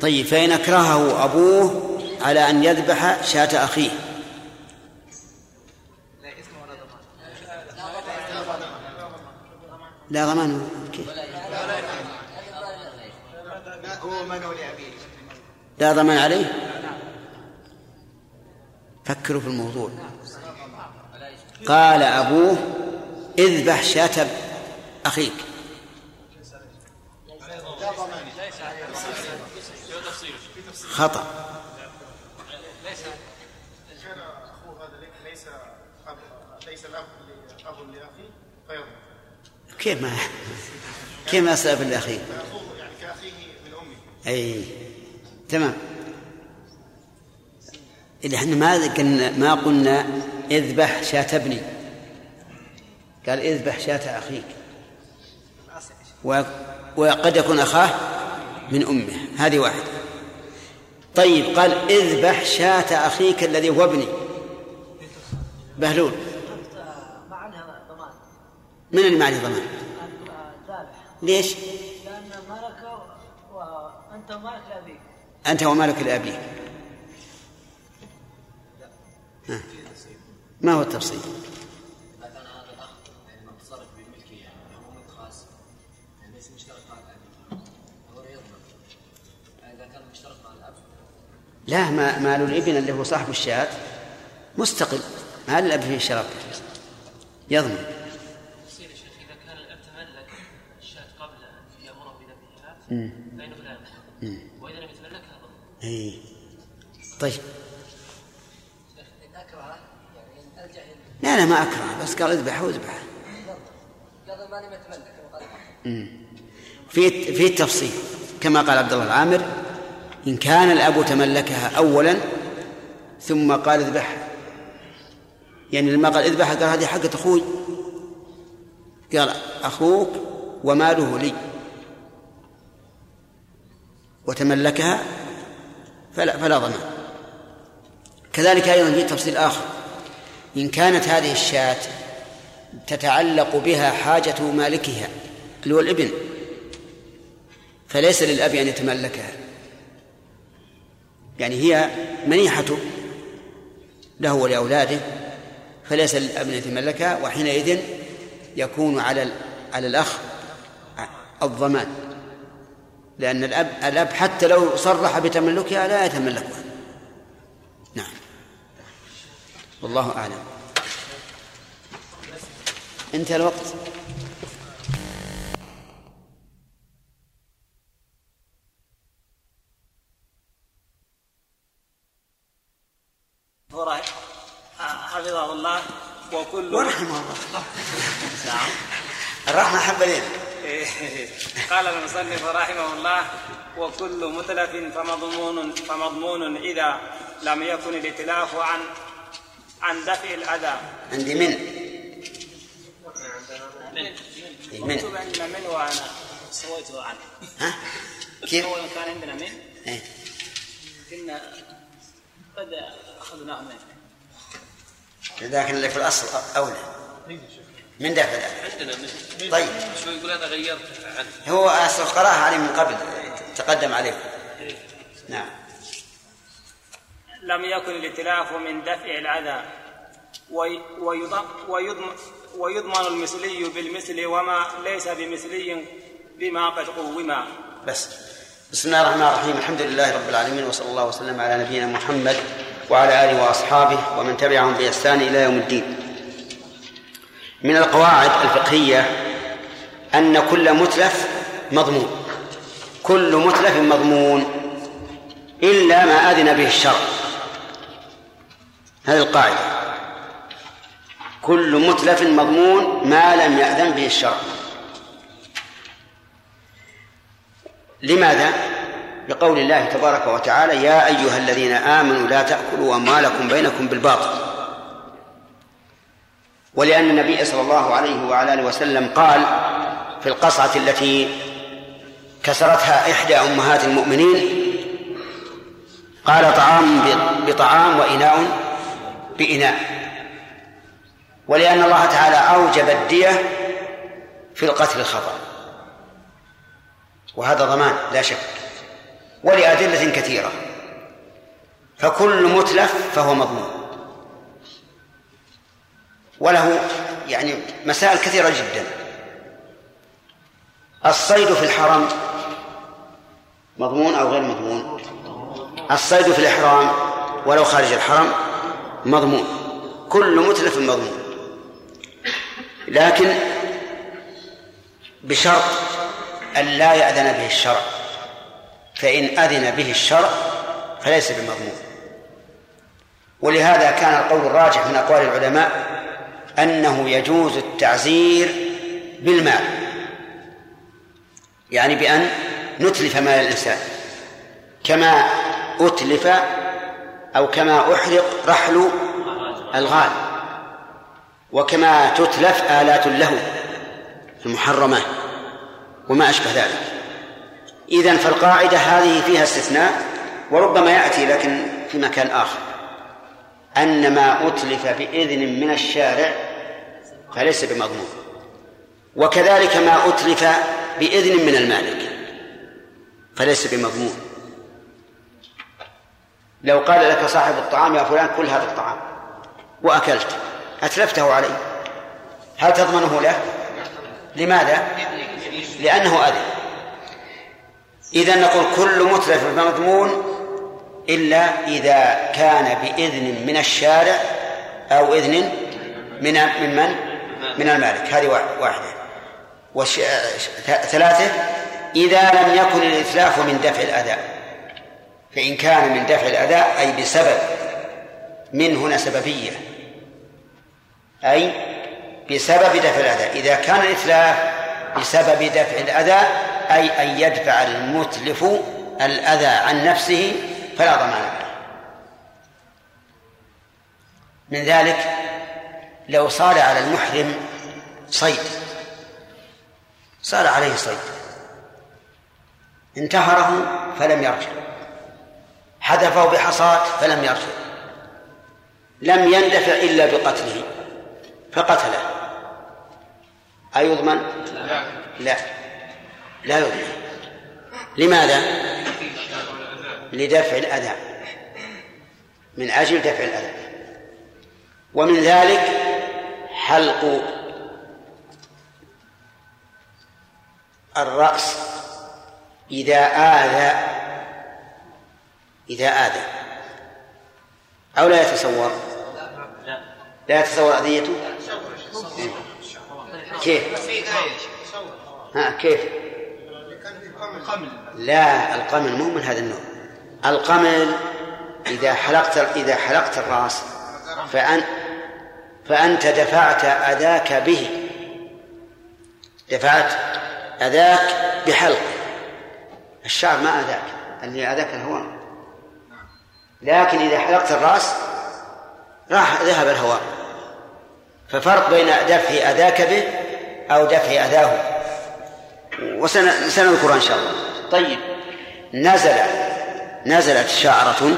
طيب فإن أكرهه أبوه على أن يذبح شاة أخيه. لا ضمان لا ضمان عليه. فكروا في الموضوع. قال أبوه اذبح شاة أخيك. خطأ. كان أخوه هذا ليس ليس الأب اب لاخيه فيضمن كيف ما كيف ما سأب لأخيه؟ اخوه يعني كأخيه من امه أي تمام. اللي إحنا ما قلنا ما قلنا اذبح شاة ابني. قال اذبح شاة أخيك. وقد يكون أخاه من أمه. هذه واحدة. طيب قال اذبح شاة أخيك الذي هو ابني. بهلول. من اللي ما عليه ضمان؟ ليش؟ لأن مالك وأنت مالك لأبيك أنت ومالك لأبيك. ما هو التفصيل؟ لا ما مال الابن اللي هو صاحب الشاة مستقل ما للأب فيه شراكة يضمن الأب. فإنه لا. وإذا لم يتملكها ضمن طيب. يعني لا لا ما أكره. بس قال اذبح واذبح. في في التفصيل كما قال عبد الله العامر إن كان الأب تملكها أولا ثم قال اذبحها يعني لما قال اذبحها قال هذه حقة أخوي. قال أخوك وماله لي. وتملكها فلا فلا ضمان كذلك أيضا في تفصيل آخر. إن كانت هذه الشاة تتعلق بها حاجة مالكها اللي هو الإبن فليس للأب أن يتملكها. يعني هي منيحته له ولأولاده فليس أن يتملكها وحينئذ يكون على على الأخ الضمان. لأن الأب الأب حتى لو صرح بتملكها لا يتملكها. نعم. والله أعلم. انتهى الوقت. هو حفظه الله. وكل ورحمه الله. نعم. الرحمة حبة لين قال المصنف رحمه الله وكل متلف فمضمون فمضمون إذا لم يكن الائتلاف عن عن دفع الأذى. عندي من. من. من. مكتوب عندنا من وأنا. سويته عنه ها؟ كيف؟ اول كان عندنا من. إيه. كنا قد اخذناه منه لكن اللي في الأصل أولى. من دفع. عندنا من طيب. شو يقول أنا غيرت عنه هو أصل قراها عليه من قبل تقدم عليه. نعم. لم يكن الائتلاف من دفع الأذى. وي- ويضم ويضم ويضمن المثلي بالمثل وما ليس بمثلي بما قد قوما بس. بسم الله الرحمن الرحيم. الحمد لله رب العالمين وصلى الله وسلم على نبينا محمد وعلى آله وأصحابه ومن تبعهم بإحسان إلى يوم الدين. من القواعد الفقهية أن كل متلف مضمون. كل متلف مضمون إلا ما أذن به الشرع. هذه القاعدة. كل متلف مضمون ما لم يأذن به الشرع. لماذا؟ لقول الله تبارك وتعالى يا أيها الذين آمنوا لا تأكلوا أموالكم بينكم بالباطل. ولأن النبي صلى الله عليه وعلى آله وسلم قال في القصعة التي كسرتها إحدى أمهات المؤمنين قال طعام بطعام وإناء بإناء. ولأن الله تعالى أوجب الدية في القتل الخطأ. وهذا ضمان لا شك. ولأدلة كثيرة. فكل متلف فهو مضمون. وله يعني مسائل كثيرة جدا. الصيد في الحرم مضمون أو غير مضمون؟ الصيد في الإحرام ولو خارج الحرم مضمون. كل متلف مضمون. لكن بشرط أن لا يأذن به الشرع. فإن أذن به الشرع فليس بمضمون ولهذا كان القول الراجح من أقوال العلماء أنه يجوز التعزير بالمال يعني بأن نتلف مال الإنسان كما أتلف أو كما أحرق رحل الغال وكما تتلف آلات له المحرمة وما أشبه ذلك. إذن فالقاعدة هذه فيها استثناء وربما يأتي لكن في مكان آخر. أن ما أتلف بإذن من الشارع فليس بمضمون. وكذلك ما أتلف بإذن من المالك فليس بمضمون. لو قال لك صاحب الطعام يا فلان كل هذا الطعام. وأكلت. أتلفته عليه. هل تضمنه له؟ لماذا؟ لأنه أذن. إذا نقول كل متلف مضمون إلا إذا كان بإذن من الشارع أو إذن من من من؟ من المالك هذه واحدة وش... ثلاثة إذا لم يكن الإتلاف من دفع الأذى فإن كان من دفع الأذى أي بسبب من هنا سببية أي بسبب دفع الأذى إذا كان الإتلاف بسبب دفع الأذى أي أن يدفع المتلف الأذى عن نفسه فلا ضمان له. من ذلك لو صار على المحرم صيد. صار عليه صيد. انتهره فلم يرجع. حذفه بحصاة فلم يرجع. لم يندفع إلا بقتله. فقتله. أيضمن؟ لا. لا. يضمن لماذا؟ لدفع الأذى. من أجل دفع الأذى. ومن ذلك حلق الرأس إذا آذى. إذا آذى. أو لا يتصور. لا يتصور أذيته؟ كيف؟ ها كيف؟ لا القمل مو من هذا النوع. القمل إذا حلقت إذا حلقت الرأس فأن فأنت دفعت أذاك به. دفعت أذاك بحلقه الشعر ما أذاك اللي أذاك الهواء. لكن إذا حلقت الرأس راح ذهب الهواء. ففرق بين دفع أذاك به أو دفع أذاه. وسنذكر إن شاء الله. طيب. نزل نزلت شعرة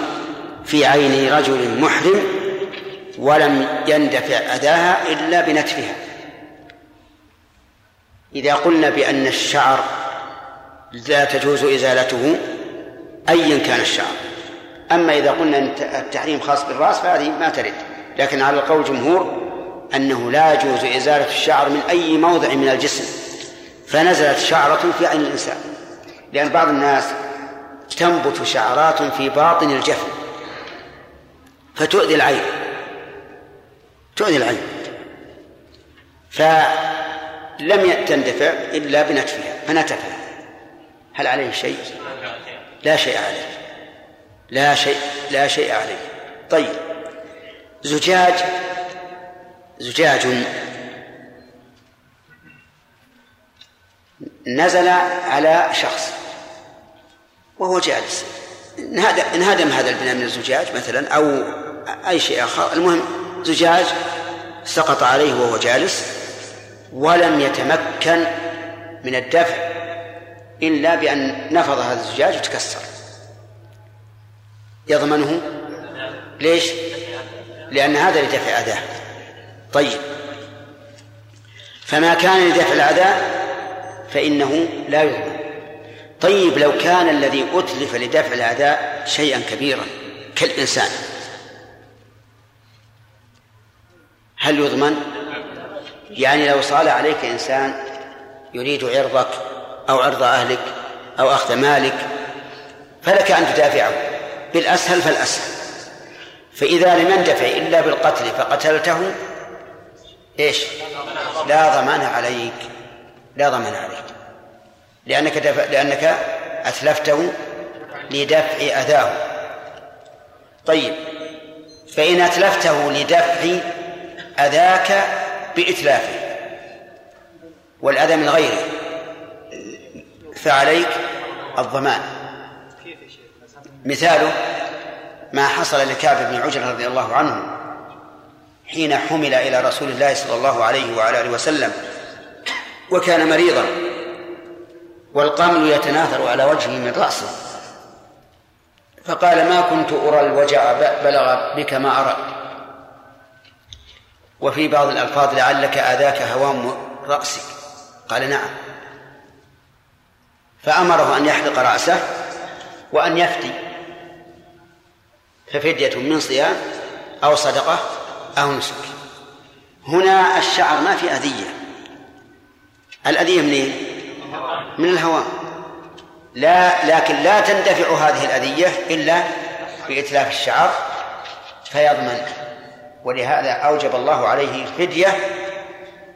في عين رجل محرم ولم يندفع أذاها إلا بنتفها. إذا قلنا بأن الشعر لا تجوز إزالته أيا كان الشعر. أما إذا قلنا أن التحريم خاص بالرأس فهذه ما ترد. لكن على القول جمهور أنه لا يجوز إزالة الشعر من أي موضع من الجسم. فنزلت شعرة في عين الإنسان لأن بعض الناس تنبت شعرات في باطن الجفن فتؤذي العين تؤذي العين فلم تندفع إلا بنتفها فنتفها هل عليه شيء؟ لا شيء عليه لا شيء لا شيء عليه طيب زجاج زجاج نزل على شخص وهو جالس. انهدم هذا البناء من الزجاج مثلا أو أي شيء آخر. المهم زجاج سقط عليه وهو جالس ولم يتمكن من الدفع إلا بأن نفض هذا الزجاج وتكسر. يضمنه؟ ليش؟ لأن هذا لدفع أذاه. طيب. فما كان لدفع الأذى؟ فإنه لا يضمن طيب لو كان الذي أتلف لدفع الأعداء شيئا كبيرا كالإنسان هل يضمن؟ يعني لو صال عليك إنسان يريد عرضك أو عرض أهلك أو أخذ مالك فلك أن تدافعه. بالأسهل فالأسهل. فإذا لم يندفع إلا بالقتل فقتلته إيش؟ لا ضمان عليك. لا ضمان عليك. لأنك دفع لأنك أتلفته لدفع أذاه. طيب فإن أتلفته لدفع أذاك بإتلافه والأذى من غيره فعليك الضمان. مثاله ما حصل لكعب بن عجرة رضي الله عنه حين حمل إلى رسول الله صلى الله عليه وعلى آله وسلم. وكان مريضا. والقمل يتناثر على وجهه من رأسه. فقال ما كنت أرى الوجع بلغ بك ما أرى وفي بعض الألفاظ لعلك آذاك هوام رأسك. قال نعم. فأمره أن يحلق رأسه وأن يفتي. ففدية من صيام أو صدقة أو نسك. هنا الشعر ما في أذية. الأذية منين؟ من الهواء لا لكن لا تندفع هذه الأذية إلا بإتلاف الشعر فيضمن ولهذا أوجب الله عليه الفدية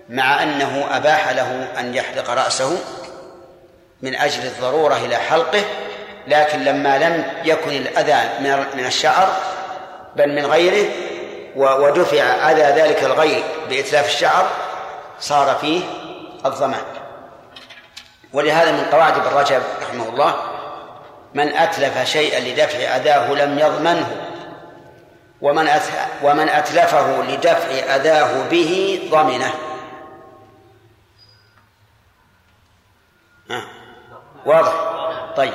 مع أنه أباح له أن يحلق رأسه من أجل الضرورة إلى حلقه لكن لما لم يكن الأذى من الشعر بل من غيره ودفع أذى ذلك الغير بإتلاف الشعر صار فيه الضمان. ولهذا من قواعد ابن رجب رحمه الله من أتلف شيئا لدفع أذاه لم يضمنه ومن ومن أتلفه لدفع أذاه به ضمنه. واضح؟ طيب.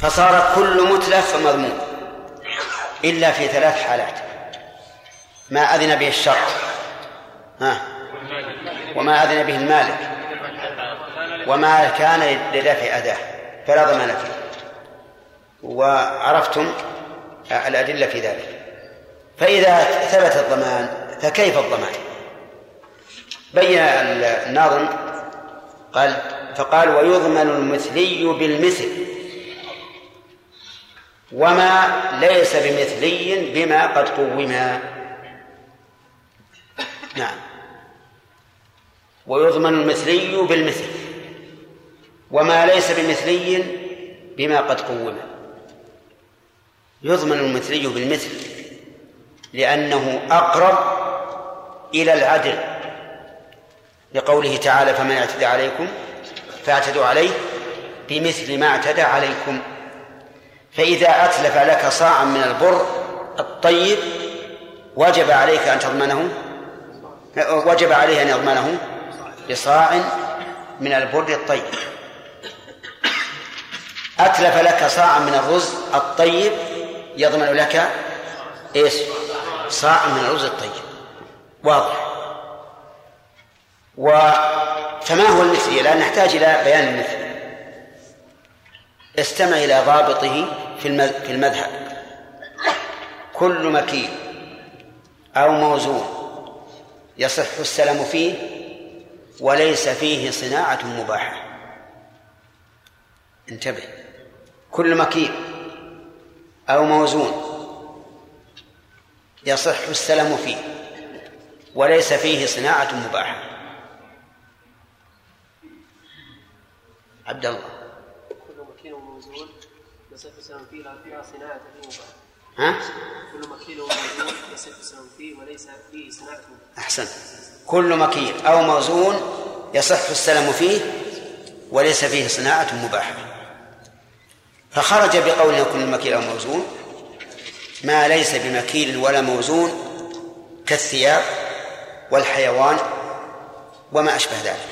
فصار كل متلف مضمون إلا في ثلاث حالات. ما أذن به الشرط؟ ها وما أذن به المالك وما كان لدفع أداه فلا ضمان فيه. وعرفتم الأدلة في ذلك. فإذا ثبت الضمان فكيف الضمان؟ بين الناظم قال فقال ويضمن المثلي بالمثل وما ليس بمثلي بما قد قوما. نعم. ويضمن المثلي بالمثل وما ليس بمثلي بما قد قوم. يضمن المثلي بالمثل لأنه أقرب إلى العدل. لقوله تعالى فمن اعتدى عليكم فاعتدوا عليه بمثل ما اعتدى عليكم. فإذا أتلف لك صاعا من البر الطيب وجب عليك أن تضمنه وجب عليه أن يضمنه بصاع من البر الطيب. أتلف لك صاعا من الرز الطيب يضمن لك إيش؟ صاع من الرز الطيب. واضح. و فما هو المثلي؟ لا نحتاج إلى بيان المثل. استمع إلى ضابطه في في المذهب. كل مكيل أو موزون يصح السلم فيه وليس فيه صناعة مباحة. انتبه. كل مكيل أو موزون يصح السلم فيه. وليس فيه صناعة مباحة. عبد الله. كل مكيل وموزون يصح السلم فيه لا صناعة فيه مباحة. ها؟ كل مكيل وموزون يصح السلم فيه وليس فيه صناعة مباحة. أحسن. كل مكيل أو موزون يصح السلم فيه وليس فيه صناعة مباحة. فخرج بقولنا كل مكيل أو موزون ما ليس بمكيل ولا موزون كالثياب والحيوان وما أشبه ذلك.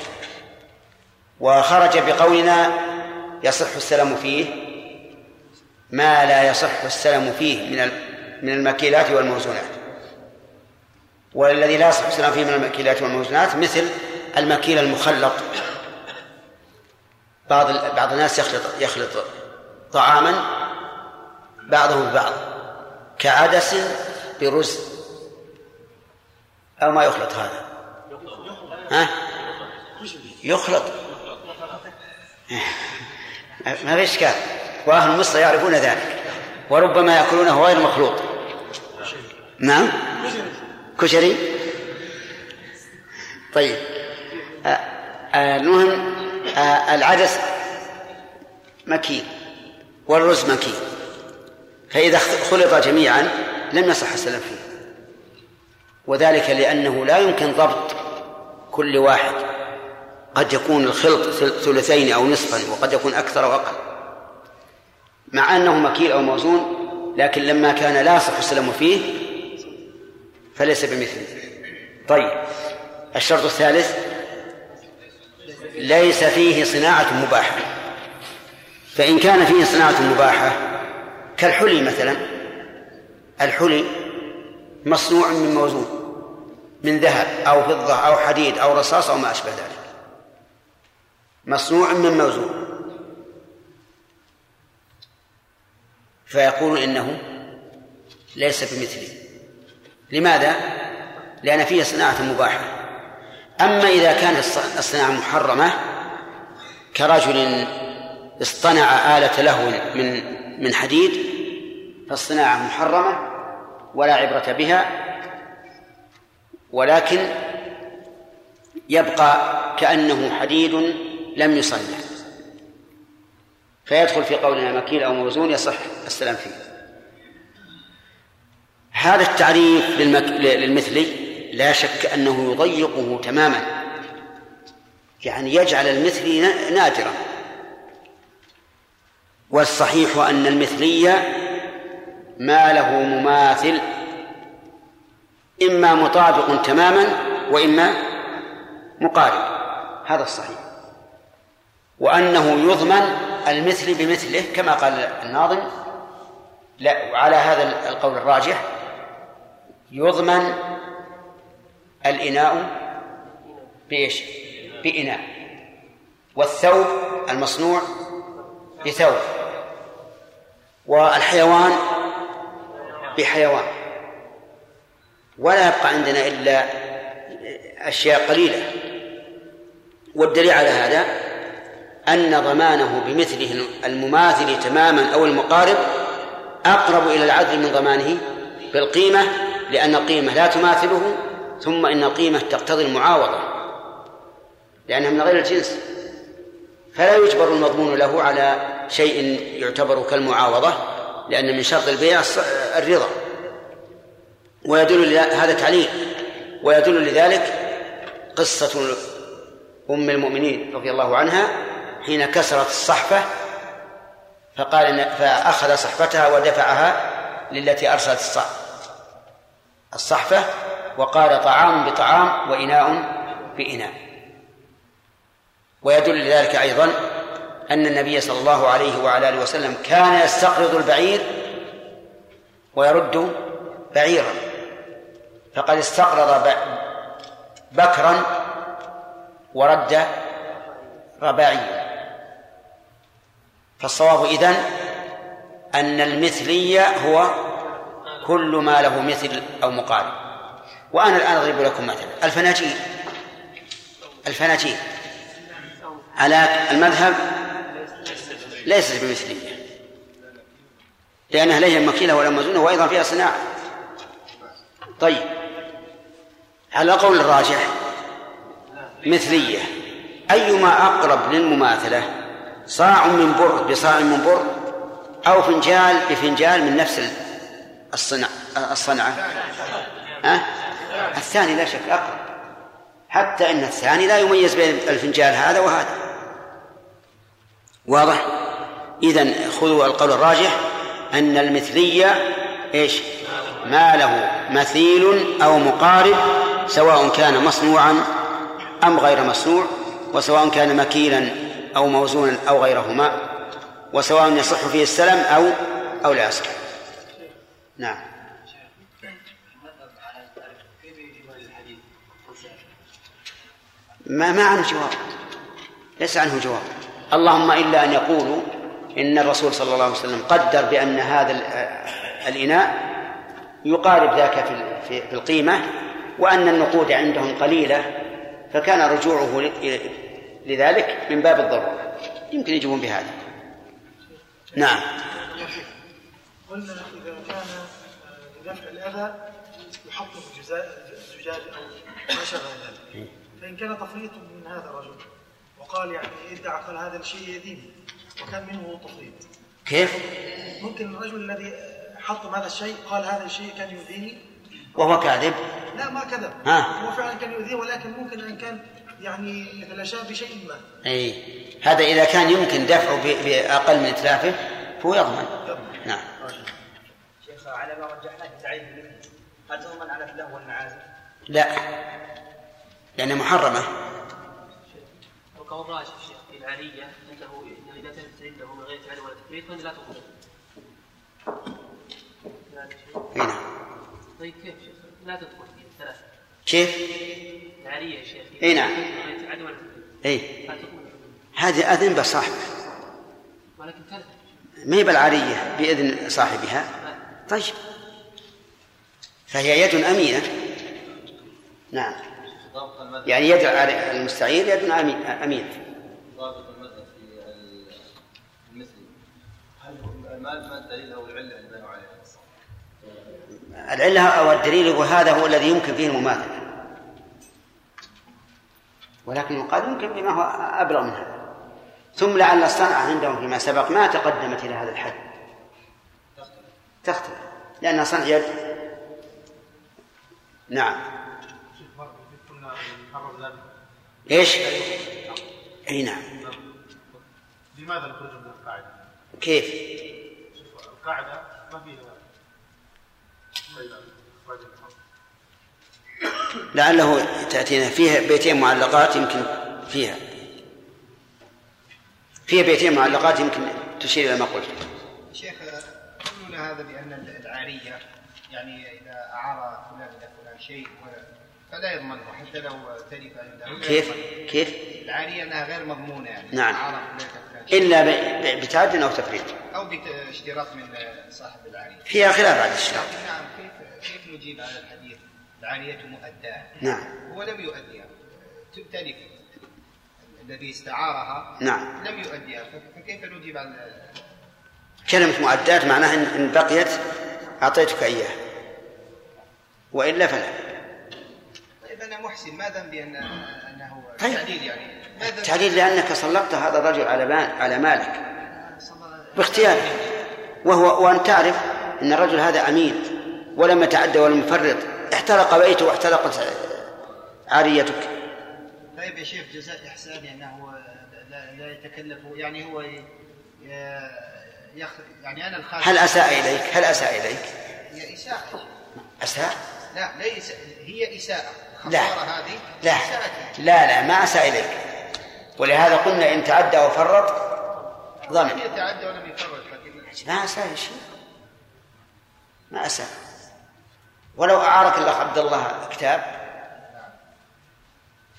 وخرج بقولنا يصح السلم فيه ما لا يصح السلم فيه من من المكيلات والموزونات. والذي لا يصح السلام فيه من المكيلات والموزونات مثل المكيل المخلط. بعض بعض الناس يخلط يخلط طعاما بعضه ببعض كعدس برز أو ما يخلط هذا. ها؟ يخلط. ما في إشكال. وأهل مصر يعرفون ذلك وربما يأكلونه غير مخلوط. نعم؟ كشري؟ طيب. آه، آه، المهم آه، العدس مكيل والرز مكيل فإذا خلط جميعا لم يصح السلام فيه. وذلك لأنه لا يمكن ضبط كل واحد. قد يكون الخلط ثلثين أو نصفا وقد يكون أكثر أو أقل. مع أنه مكيل أو موزون لكن لما كان لا يصح السلام فيه فليس بمثله طيب الشرط الثالث ليس فيه صناعة مباحة. فإن كان فيه صناعة مباحة كالحلي مثلا الحلي مصنوع من موزون من ذهب أو فضة أو حديد أو رصاص أو ما أشبه ذلك. مصنوع من موزون. فيقول إنه ليس بمثله لماذا؟ لأن فيه صناعة مباحة. أما إذا كانت الصناعة محرمة كرجل اصطنع آلة لهو من من حديد فالصناعة محرمة ولا عبرة بها ولكن يبقى كأنه حديد لم يصنع. فيدخل في قولنا مكيل أو موزون يصح السلام فيه. هذا التعريف للمك... للمثلي لا شك أنه يضيقه تماما. يعني يجعل المثلي نادرا. والصحيح أن المثلي ما له مماثل إما مطابق تماما وإما مقارب. هذا الصحيح. وأنه يضمن المثل بمثله كما قال الناظم. لا وعلى هذا القول الراجح يضمن الإناء بإيش؟ بإناء. والثوب المصنوع بثوب. والحيوان بحيوان. ولا يبقى عندنا إلا أشياء قليلة. والدليل على هذا أن ضمانه بمثله المماثل تماما أو المقارب أقرب إلى العدل من ضمانه بالقيمة لأن القيمة لا تماثله ثم إن القيمة تقتضي المعاوضة لأنها من غير الجنس. فلا يجبر المضمون له على شيء يعتبر كالمعاوضة لأن من شرط البيع الرضا. ويدل هذا تعليل. ويدل لذلك قصة أم المؤمنين رضي الله عنها حين كسرت الصحفة فقال فأخذ صحفتها ودفعها للتي أرسلت الص- الصحفة وقال طعام بطعام وإناء بإناء. ويدل لذلك أيضا أن النبي صلى الله عليه وعلى آله وسلم كان يستقرض البعير ويرد بعيرا. فقد استقرض بكرا ورد رباعيا. فالصواب إذن أن المثلية هو كل ما له مثل أو مقارب. وأنا الآن أضرب لكم مثلا. الفناجيل. الفناجيل. على المذهب ليست بمثلية. لأنها لا مكيلة ولا مزونة وأيضا فيها صناعة. طيب. على قول الراجح مثلية. أيما أقرب للمماثلة صاع من بر بصاع من بر أو فنجال بفنجال من نفس الصنع الصنعة. ها؟ الثاني لا شك أقرب. حتى أن الثاني لا يميز بين الفنجال هذا وهذا. واضح؟ إذن خذوا القول الراجح أن المثلية إيش؟ ما له مثيل أو مقارب سواء كان مصنوعا أم غير مصنوع وسواء كان مكيلا أو موزونا أو غيرهما وسواء يصح فيه السلم أو أو لا يصح نعم. ما ما عنه جواب؟ ليس عنه جواب. اللهم إلا أن يقولوا إن الرسول صلى الله عليه وسلم قدر بأن هذا ال- الإناء يقارب ذاك في في- القيمة وأن النقود عندهم قليلة فكان رجوعه لذلك من باب الضرورة. يمكن يجيبون بهذا. نعم. قلنا إذا كان آه، لدفع الأذى يحط الجزاء الزجاج أو ما شابه ذلك. فإن كان تفريط من هذا الرجل وقال يعني ادعى قال هذا الشيء يدين وكان منه تفريط. كيف؟ ممكن الرجل الذي حطم هذا الشيء قال هذا الشيء كان يؤذيني. وهو كاذب؟ لا ما كذب. ها. هو فعلا كان يؤذيه ولكن ممكن أن كان يعني يتلاشاه بشيء ما. أي. هذا إذا كان يمكن دفعه ب- بأقل من إتلافه فهو يضمن. نعم. على ما رجحناه في تعريف المثل هل تضمن على اللهو والمعازف؟ لا لأنها محرمة القول الراجح شيخ في العالية أنه إذا تم عنده من غير تعالي ولا تفريط فإن لا تقبل. هنا طيب كيف شيخ؟ لا تدخل في الثلاثة. كيف؟ العالية يا شيخ إي نعم. من غير تعالي ولا تفريط. أي لا تقبل. هذه أذن بصاحبه ولكن ثلاثة. ما هي بالعارية بإذن صاحبها طيب. فهي يد أمينة. نعم. يعني يد المستعير يد أمي- أمينة. ضابط المذهب في المثل. هل ما ما الدليل أو العلة اللي بنوا عليها؟ العلة أو الدليل وهذا هو الذي يمكن فيه المماثلة. ولكن يقال يمكن بما هو أبلغ من هذا. ثم لعل الصنعة عندهم فيما سبق ما تقدمت إلى هذا الحد. تختلف لأنها صنع يد نعم إيش؟ إي نعم لماذا نخرج من القاعدة؟ كيف؟ شوف القاعدة ما فيها. لعله تأتينا فيها بيتين معلقات يمكن فيها فيها بيتين معلقات يمكن تشير إلى ما قلت قولنا هذا بأن العارية يعني إذا أعار فلان إلى فلان شيء فلا يضمنه حتى لو تلف عنده كيف؟ كيف؟ العارية أنها غير مضمونة يعني نعم. إلا بتعد أو تفريط أو باشتراط من صاحب العارية فيها خلاف بعد الشرع لكن نعم كيف كيف نجيب على الحديث العارية مؤداة نعم. هو لم يؤديها تلف الذي استعارها نعم. لم يؤديها فكيف نجيب على كلمة مؤدات معناها إن بقيت أعطيتك إياه وإلا فلا. طيب أنا محسن ما ذنبي أن أنه طيب. تعديل يعني؟ تعليل لأنك سلطت هذا الرجل على مال على مالك. باختيارك وهو وأن تعرف أن الرجل هذا أمين ولم يتعدى ولم يفرط. احترق بيته واحترقت عاريتك. طيب يا شيخ جزاء إحسان هو لا, لا يتكلف يعني هو ي- يعني الخادم هل أساء إليك؟ هل أساء إليك؟ هي إساءة. أساء؟ لا ليس. هي إساءة. لا. هذه لا. لا لا ما أساء إليك. ولهذا قلنا إن تعدى وفرط ضمن. يتعدى ولم يفرط ما أساء شيء ما أساء. ولو أعارك الأخ عبد الله كتاب.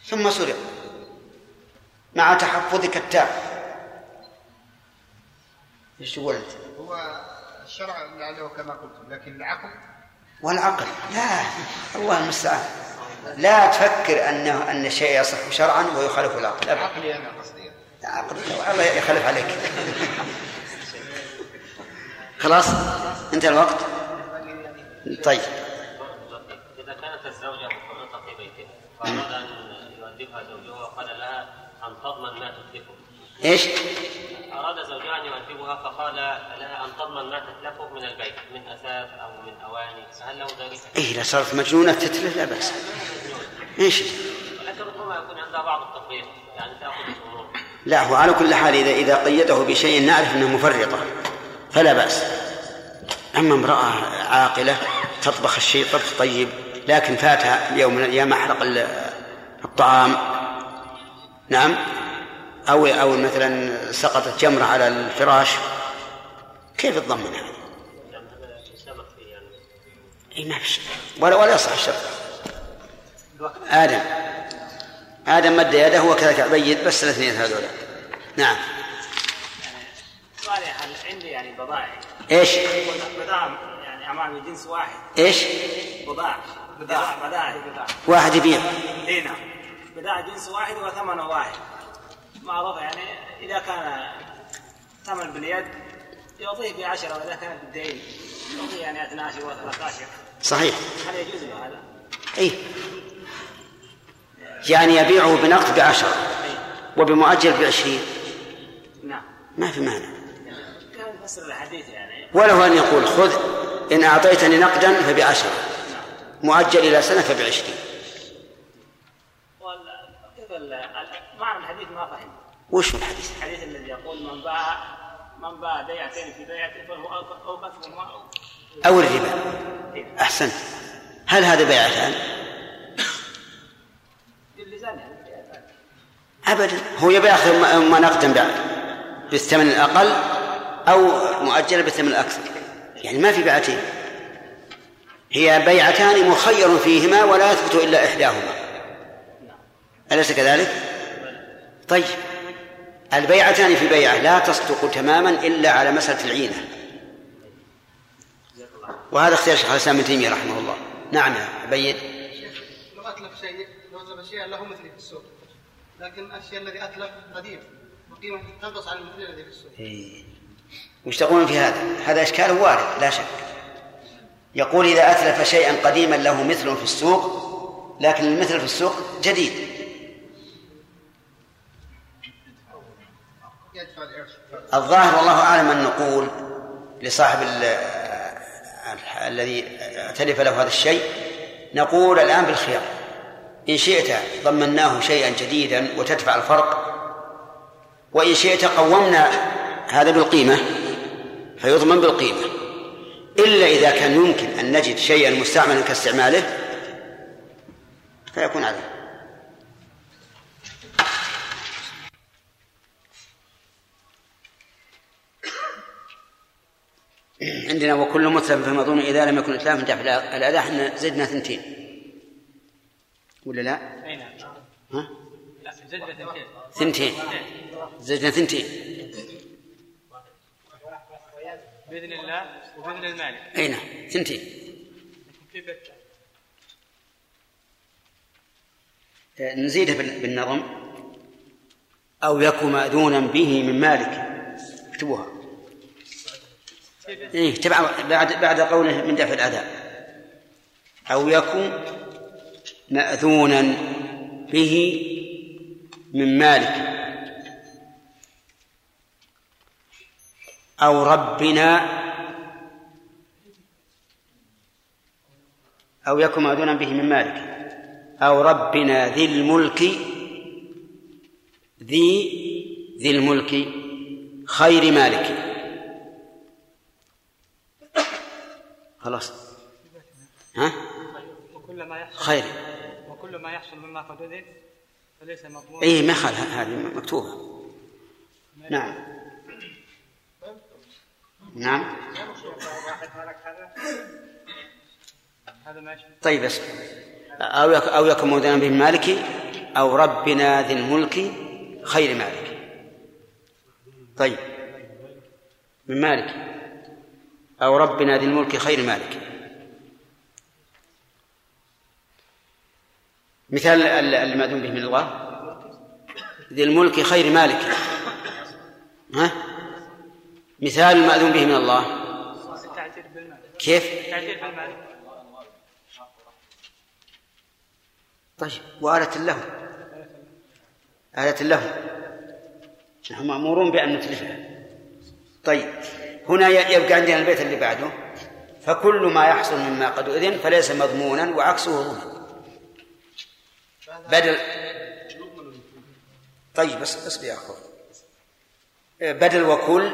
ثم سرق. مع تحفظك التام إيش تقول؟ انت؟ هو الشرع لعله كما قلت لكن العقل؟ والعقل لا الله المستعان. لا تفكر أنه أن الشيء يصح شرعا ويخالف العقل ابدا. عقلي أنا قصدي. عقل الله يخلف عليك. (laughs) خلاص انتهى الوقت. طيب. إذا كانت الزوجة مفرطة في بيتها فأراد أن يؤدبها زوجها وقال لها أن تضمن ما تتلفه إيش؟ أراد زوجها أن يؤدبها فقال لها أن تضمن ما تتلفه من البيت من أثاث أو من أواني فهل له ذلك؟ إيه إذا صارت مجنونة تتلف لا بأس. إيش؟ ولكن ربما يكون عندها بعض التفريط يعني تأخذ الأمور. لا هو على كل حال إذا إذا قيده بشيء نعرف إنه مفرطة فلا بأس. أما امرأة عاقلة تطبخ الشيء طبخ طيب لكن فاتها يوم من الأيام أحرق ال- الطعام. نعم. أو أو مثلا سقطت جمرة على الفراش كيف تضمن هذا؟ إي ما في شيء ولا ولا يصح الشرط آدم. آدم مد يده وكذلك عبيد بس الاثنين هذول نعم. سؤالي هل عندي يعني بضائع إيش؟ بضاعة يعني أمامي جنس واحد. إيش؟ بضاعة بضاعة بضاعة. واحد يبيع. إي نعم. بضاعة جنس واحد وثمنه واحد. معروف يعني إذا كان ثمن باليد يعطيه بعشرة وإذا كانت بالدين يعطيه يعني 12 و13 صحيح. هل يجوز له هذا؟ اي يعني يبيعه بنقد بعشرة وبمؤجل بعشرين. نعم. ما في مانع. كان الحديث يعني. وله أن يقول خذ إن أعطيتني نقدا فبعشرة مؤجل إلى سنة فبعشرين وال- كيف ال- ال- معنى الحديث ما فهم وش الحديث؟ الحديث الذي يقول من باع من باع بيعتين في بيعة فهو أو- أو مثل ما أو الربا. أحسنت. هل هذا بيعتان؟ يعني. أبدا. هو يبي ياخذ ما- نقدا بعد. بالثمن الأقل أو مؤجلة بالثمن الأكثر. يعني ما في بيعتين. هي بيعتان مخير فيهما ولا يثبت إلا إحداهما. أليس كذلك؟ طيب. البيعتان في بيعة. لا تصدق تماما إلا على مسألة العينة. وهذا اختيار شيخ الإسلام ابن تيمية رحمه الله. نعم عبيد. لو اتلف شيء لو اتلف شيئا له مثلي في السوق لكن الشيء الذي اتلف قديم وقيمه تنقص عن المثل الذي في السوق إيه. وش تقولون في هذا؟ هذا إشكال وارد لا شك. يقول إذا أتلف شيئا قديما له مثل في السوق لكن المثل في السوق جديد. الظاهر والله أعلم أن نقول لصاحب ال- الذي تلف له هذا الشيء نقول الآن بالخيار. إن شئت ضمناه شيئا جديدا وتدفع الفرق وإن شئت قومنا هذا بالقيمة فيضمن بالقيمة. إلا إذا كان يمكن أن نجد شيئا مستعملا كاستعماله فيكون عليه. عندنا وكل متلف ظن إذا لم يكن إتلاف دفع الأذى إحنا زدنا ثنتين. ولا لا؟ أي نعم. ها؟ زدنا ثنتين. زدنا ثنتين. بإذن الله وبإذن المالك. أي نعم ثنتين. نزيدها بال- بالنظم أو يكن مأذونا به من مالك. اكتبوها. إيه تبع بعد بعد قوله من دفع الأذى. أو يكن مأذونا به من مالك. أو ربنا أو يكن مأذونا به من مالك. أو ربنا ذي الملك ذي ذي الملك خير مالك. خلاص. ها؟ وكل ما يحصل خير. وكل ما يحصل مما قد أذن فليس مضمون اي ما خال هذه مكتوبة. نعم. نعم. واحد ملك هذا هذا ما يشبه طيب بس. أو يك أو يكون مودنا به مالك أو ربنا ذي الملك خير مالك طيب. من مالك أو ربنا ذي الملك خير مالك مثال المأذون به من الله. ذي الملك خير مالك. ها؟ مثال المأذون به من الله. كيف؟ طيب وآلة له. آلة له. نحن مأمورون بأن نتلفها طيب. هنا يبقى عندنا البيت اللي بعده. فكل ما يحصل مما قد أذن فليس مضمونا وعكسه ضمن بدل طيب بس بس يا أخوة بدل وكل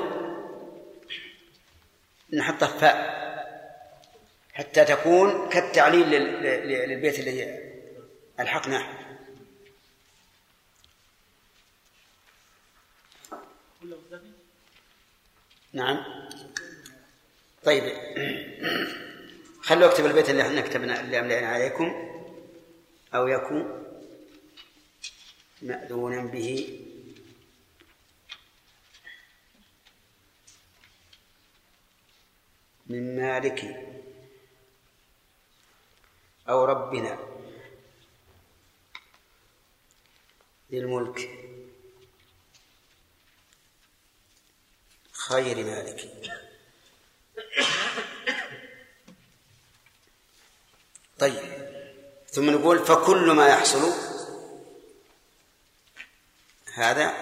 نحط فاء حتى تكون كالتعليل لل- لل- للبيت الذي ألحقناه نعم. طيب. خلوا اكتب البيت اللي إحنا كتبنا اللي املينا عليكم. أو يكون مأذونا به. من مالك. أو ربنا. للملك. خير مالك. طيب ثم نقول فكل ما يحصل هذا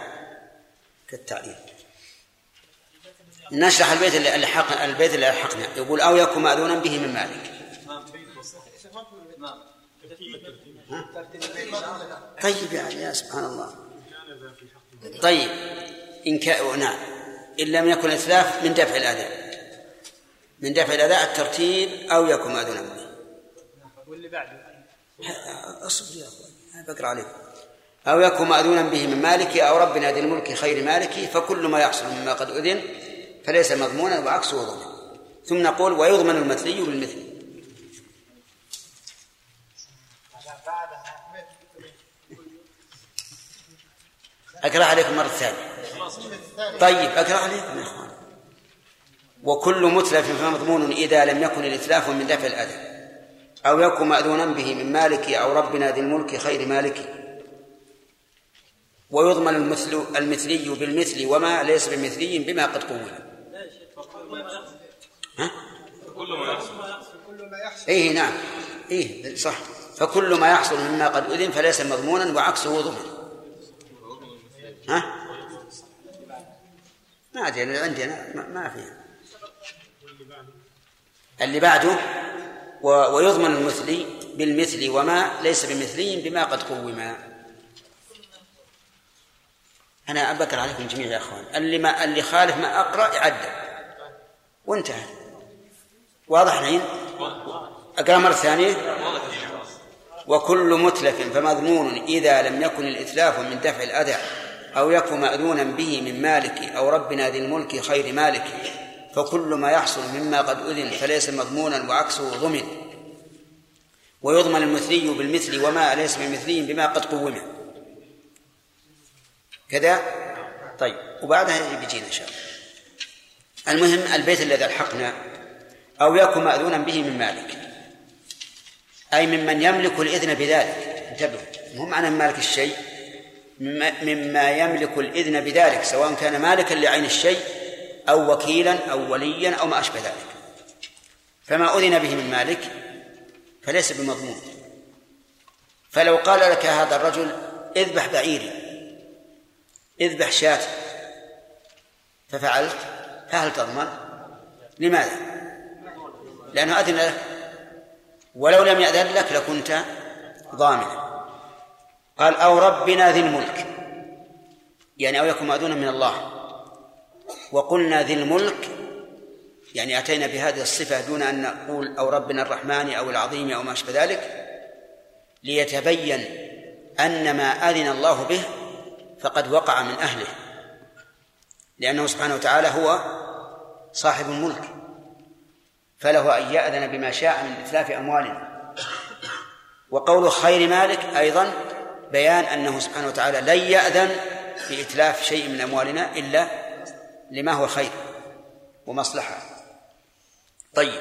كالتعليل. نشرح البيت اللي الحق البيت اللي ألحقنا. يقول أو يكون مأذونا به من مالك. طيب يعني يا سبحان الله. طيب إن كان نعم. إن لم يكن إتلاف من دفع الأذى من دفع الأذى الترتيب أو يكون به واللي بعده؟ أصبر يا اخوان أنا بقرأ عليكم أو يكون ماذونا به من مالك أو ربنا ذي الملك خير مالك فكل ما يحصل مما قد أذن فليس مضمونا وعكسه ضمن ثم نقول ويضمن المثلي بالمثل. أقرأ عليكم مرة ثانية. طيب أقرأ عليكم يا إخوان. وكل متلف فمضمون إذا لم يكن الإتلاف من دفع الأذى أو يكن مأذونا به من مالك أو ربنا ذي الملك خير مالك. ويضمن المثل المثلي بالمثل وما ليس بمثلي بما قد قوم ها؟ كل ما يحصل كل ما يحصل. إيه نعم. إيه صح. فكل ما يحصل مما قد أذن فليس مضمونا وعكسه ضمن. ها؟ ما أدري أنا عندي أنا ما- في. اللي بعده و- ويضمن المثلي بالمثل وما ليس بمثلي بما قد قوما أنا أبكر عليكم جميعا يا أخوان. اللي ما اللي خالف ما أقرأ يعدل. وانتهى. واضح الحين؟ أقرأ مرة ثانية. وكل متلف فمضمون إذا لم يكن الإتلاف من دفع الأذى أو يكن مأذونا به من مالك أو ربنا ذي الملك خير مالك فكل ما يحصل مما قد أذن فليس مضمونا وعكسه ضمن. ويضمن المثلي بالمثل وما ليس بمثلي بما قد قوم كذا؟ طيب وبعدها بيجينا إن شاء الله. المهم البيت الذي ألحقنا أو يكن مأذونا به من مالك. أي ممن يملك الإذن بذلك. انتبهوا مو معنى مالك الشيء. مما يملك الإذن بذلك سواء كان مالكا لعين الشيء أو وكيلا أو وليا أو ما أشبه ذلك فما أذن به من مالك فليس بمضمون فلو قال لك هذا الرجل اذبح بعيري اذبح شاة ففعلت فهل تضمن؟ لماذا؟ لأنه أذن لك ولو لم يأذن لك لكنت ضامنا قال أو ربنا ذي الملك. يعني أو يكون مأذونا من الله. وقلنا ذي الملك يعني أتينا بهذه الصفة دون أن نقول أو ربنا الرحمن أو العظيم أو ما أشبه ذلك ليتبين أن ما أذن الله به فقد وقع من أهله. لأنه سبحانه وتعالى هو صاحب الملك. فله أن يأذن بما شاء من إتلاف أموالنا. وقول خير مالك أيضا بيان أنه سبحانه وتعالى لن يأذن بإتلاف شيء من أموالنا إلا لما هو خير ومصلحة. طيب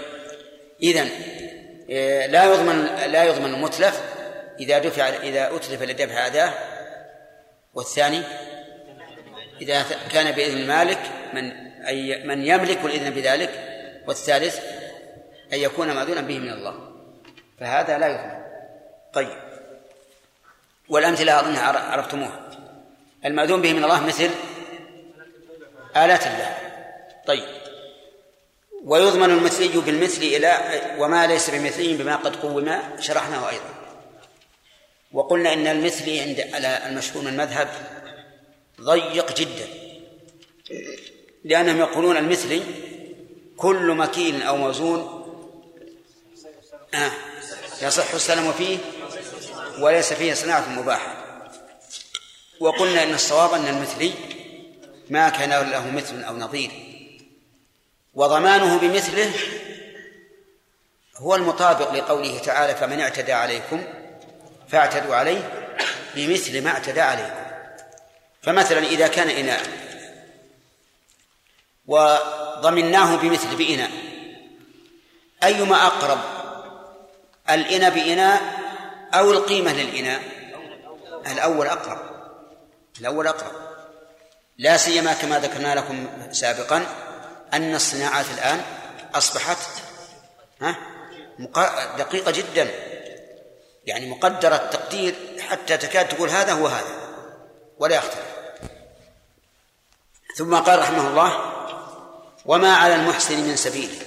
إذن آه، لا يضمن لا يضمن المتلف إذا دفع إذا أتلف لدفع أداه والثاني إذا كان بإذن المالك من أي من يملك الإذن بذلك. والثالث أن يكون مأذونا به من الله. فهذا لا يضمن. طيب. والأمثلة أظنها عرفتموها. المأذون به من الله مثل آلات الله. طيب. ويضمن المثلي بالمثل إلى وما ليس بمثلي بما قد قوم شرحناه أيضا. وقلنا إن المثلي عند المشهور من المذهب ضيق جدا. لأنهم يقولون المثلي كل مكيل أو موزون آه يصح السلام فيه وليس فيه صناعة مباحة. وقلنا إن الصواب أن المثلي ما كان له مثل أو نظير. وضمانه بمثله هو المطابق لقوله تعالى فمن اعتدى عليكم فاعتدوا عليه بمثل ما اعتدى عليكم. فمثلا إذا كان إناء وضمناه بمثل بإناء أيما أقرب الإناء بإناء أو القيمة للإناء؟ الأول أقرب. الأول أقرب. لا سيما كما ذكرنا لكم سابقا أن الصناعات الآن أصبحت ها دقيقة جدا. يعني مقدرة التقدير حتى تكاد تقول هذا هو هذا ولا يختلف. ثم قال رحمه الله وما على المحسن من سبيل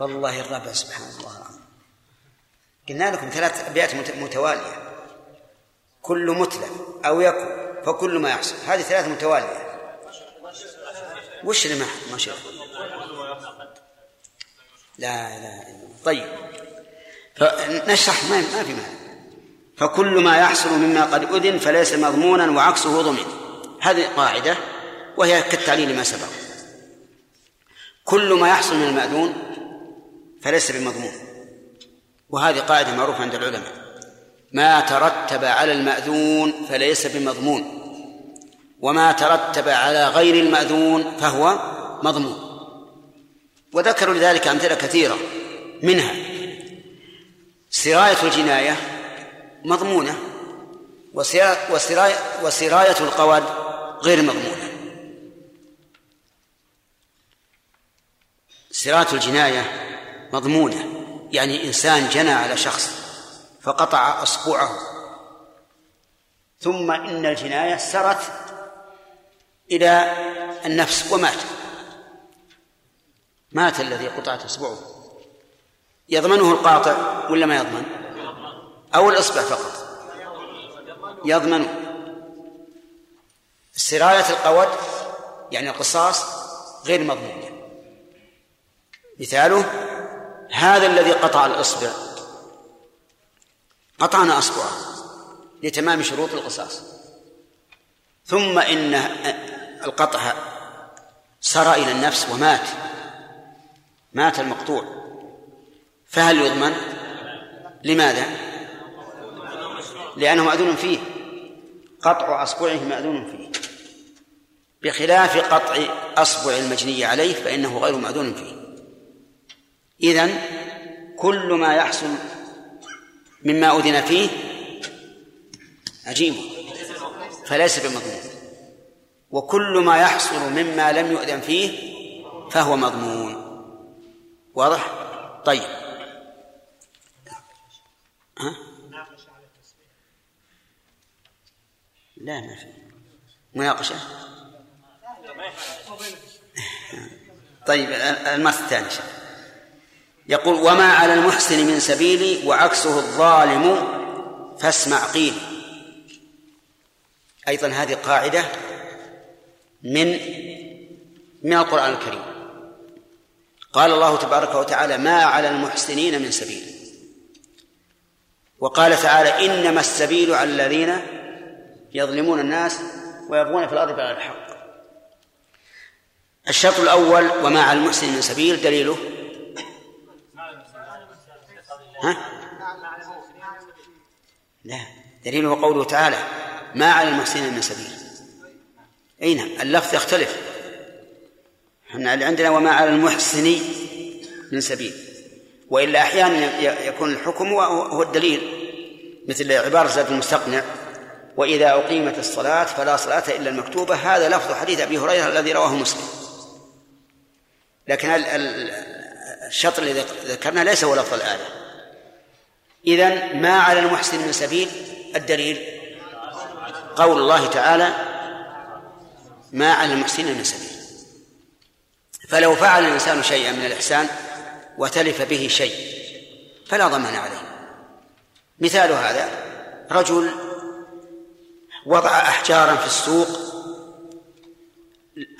والله الرب سبحان الله قلنا لكم ثلاث أبيات متوالية. كل متلف أو يكن فكل ما يحصل. هذه ثلاث متوالية. وش اللي ما شاء لا لا طيب. فنشرح ما ما في معنى. فكل ما يحصل مما قد أذن فليس مضمونا وعكسه ضمن. هذه قاعدة وهي كالتعليل ما سبق. كل ما يحصل من المأذون فليس بمضمون وهذه قاعدة معروفة عند العلماء. ما ترتب على المأذون فليس بمضمون. وما ترتب على غير المأذون فهو مضمون. وذكروا لذلك أمثلة كثيرة منها. سراية الجناية مضمونة وسراية, وسراية القواد غير مضمونة. سراية الجناية مضمونة يعني إنسان جنى على شخص فقطع أصبعه. ثم إن الجناية سرت إلى النفس ومات. مات الذي قطعت أصبعه. يضمنه القاطع ولا ما يضمن؟ أو الإصبع فقط. يضمن سراية القود يعني القصاص غير مضمون مثاله هذا الذي قطع الإصبع. قطعنا أصبعه لتمام شروط القصاص. ثم إن القطع سرى إلى النفس ومات. مات المقطوع. فهل يضمن؟ لماذا؟ لأنه مأذون فيه. قطع أصبعه مأذون فيه. بخلاف قطع أصبع المجني عليه فإنه غير مأذون فيه. إذن كل ما يحصل مما أذن فيه عجيب. فليس بمضمون. وكل ما يحصل مما لم يؤذن فيه فهو مضمون. واضح؟ طيب. ها؟ لا ما في. مناقشة؟ طيب الماس الثاني. يقول وما على المحسن من سبيل وعكسه الظالم فاسمع قيل. أيضا هذه قاعدة من من القرآن الكريم. قال الله تبارك وتعالى ما على المحسنين من سبيل. وقال تعالى إنما السبيل على الذين يظلمون الناس ويبغون في الأرض بغير الحق الشرط الأول وما على المحسن من سبيل دليله ها؟ لا. دليله قوله تعالى ما على المحسنين من سبيل. أي نعم. اللفظ يختلف. إحنا عندنا وما على المحسن من سبيل. وإلا أحيانا يكون الحكم هو الدليل مثل عبارة زاد المستقنع وإذا أقيمت الصلاة فلا صلاة إلا المكتوبة. هذا لفظ حديث أبي هريرة الذي رواه مسلم. لكن الشطر الذي ذكرنا ليس هو لفظ الآية. إذا ما على المحسن من سبيل الدليل؟ قول الله تعالى ما على المحسن من سبيل. فلو فعل الإنسان شيئا من الإحسان وتلف به شيء فلا ضمان عليه. مثال هذا رجل وضع أحجارا في السوق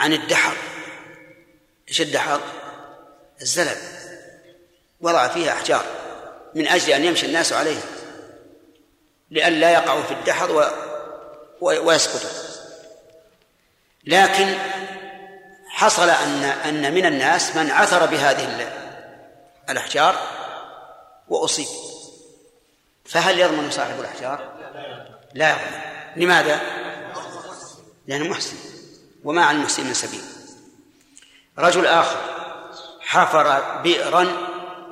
عن الدحر. إيش الدحر؟ الزلل. وضع فيها أحجار. من أجل أن يمشي الناس عليها لئلا يقعوا في الدحر و... ويسقطوا. لكن حصل أن أن من الناس من عثر بهذه الأحجار وأصيب. فهل يضمن صاحب الأحجار؟ لا يضمن. لماذا؟ لأنه محسن وما على المحسن من سبيل. رجل آخر حفر بئرا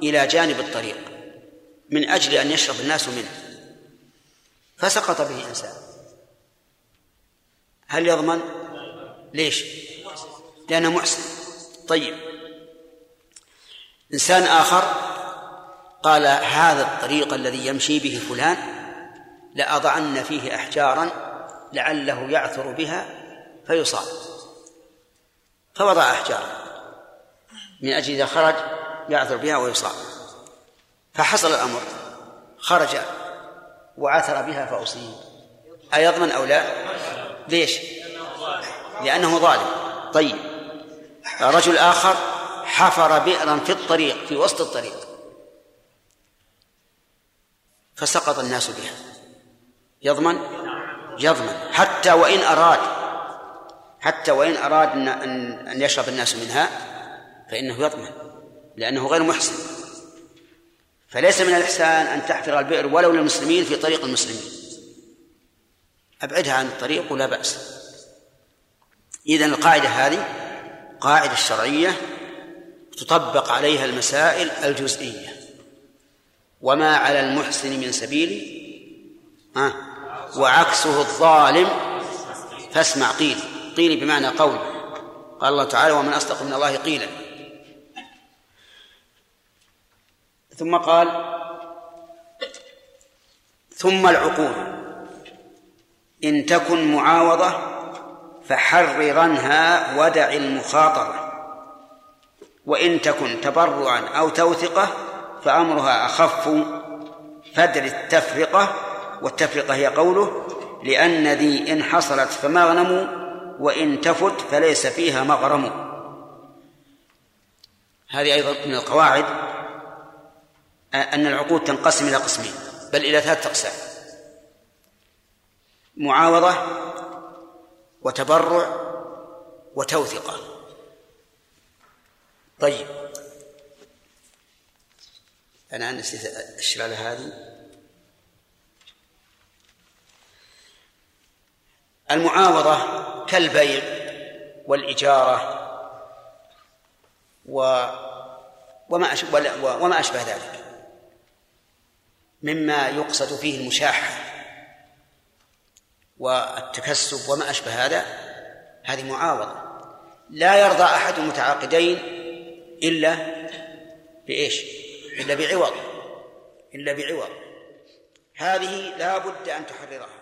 إلى جانب الطريق. من أجل أن يشرب الناس منه. فسقط به إنسان هل يضمن؟ ليش؟ لأنه محسن. طيب. إنسان آخر قال هذا الطريق الذي يمشي به فلان لأضعن فيه أحجارا لعله يعثر بها فيصاب. فوضع أحجارا. من أجل إذا خرج يعثر بها ويصاب. فحصل الأمر. خرج وعثر بها فأصيب. أيضمن أو لا؟ ليش؟ لأنه ظالم. طيب. رجل آخر حفر بئرا في الطريق في وسط الطريق. فسقط الناس بها. يضمن؟ يضمن. حتى وإن أراد حتى وإن أراد أن أن يشرب الناس منها فإنه يضمن لأنه غير محسن. فليس من الإحسان أن تحفر البئر ولو للمسلمين في طريق المسلمين. أبعدها عن الطريق ولا بأس. إذا القاعدة هذه قاعدة شرعية تطبق عليها المسائل الجزئية. وما على المحسن من سبيل؟ ها؟ وعكسه الظالم فاسمع قيل. قيل بمعنى قول. قال الله تعالى ومن أصدق من الله قيلا. ثم قال ثم العقول. إن تكن معاوضة فحررنها ودع المخاطرة وإن تكن تبرعا أو توثقة فأمرها أخف فدر التفرقة والتفرقة هي قوله لأن ذي إن حصلت فمغنم وإن تفت فليس فيها مغرم هذه أيضا من القواعد أن العقود تنقسم إلى قسمين بل إلى ثلاثة أقسام. معاوضة وتبرع وتوثقة. طيب. أنا نسيت الشلالة هذه. المعاوضة كالبيع والإجارة و وما أشبه وما أشبه ذلك. مما يقصد فيه المشاحة والتكسب وما أشبه هذا هذه معاوضة. لا يرضى أحد المتعاقدين إلا بإيش؟ إلا بعوض. إلا بعوض. هذه لا بد أن تحررها.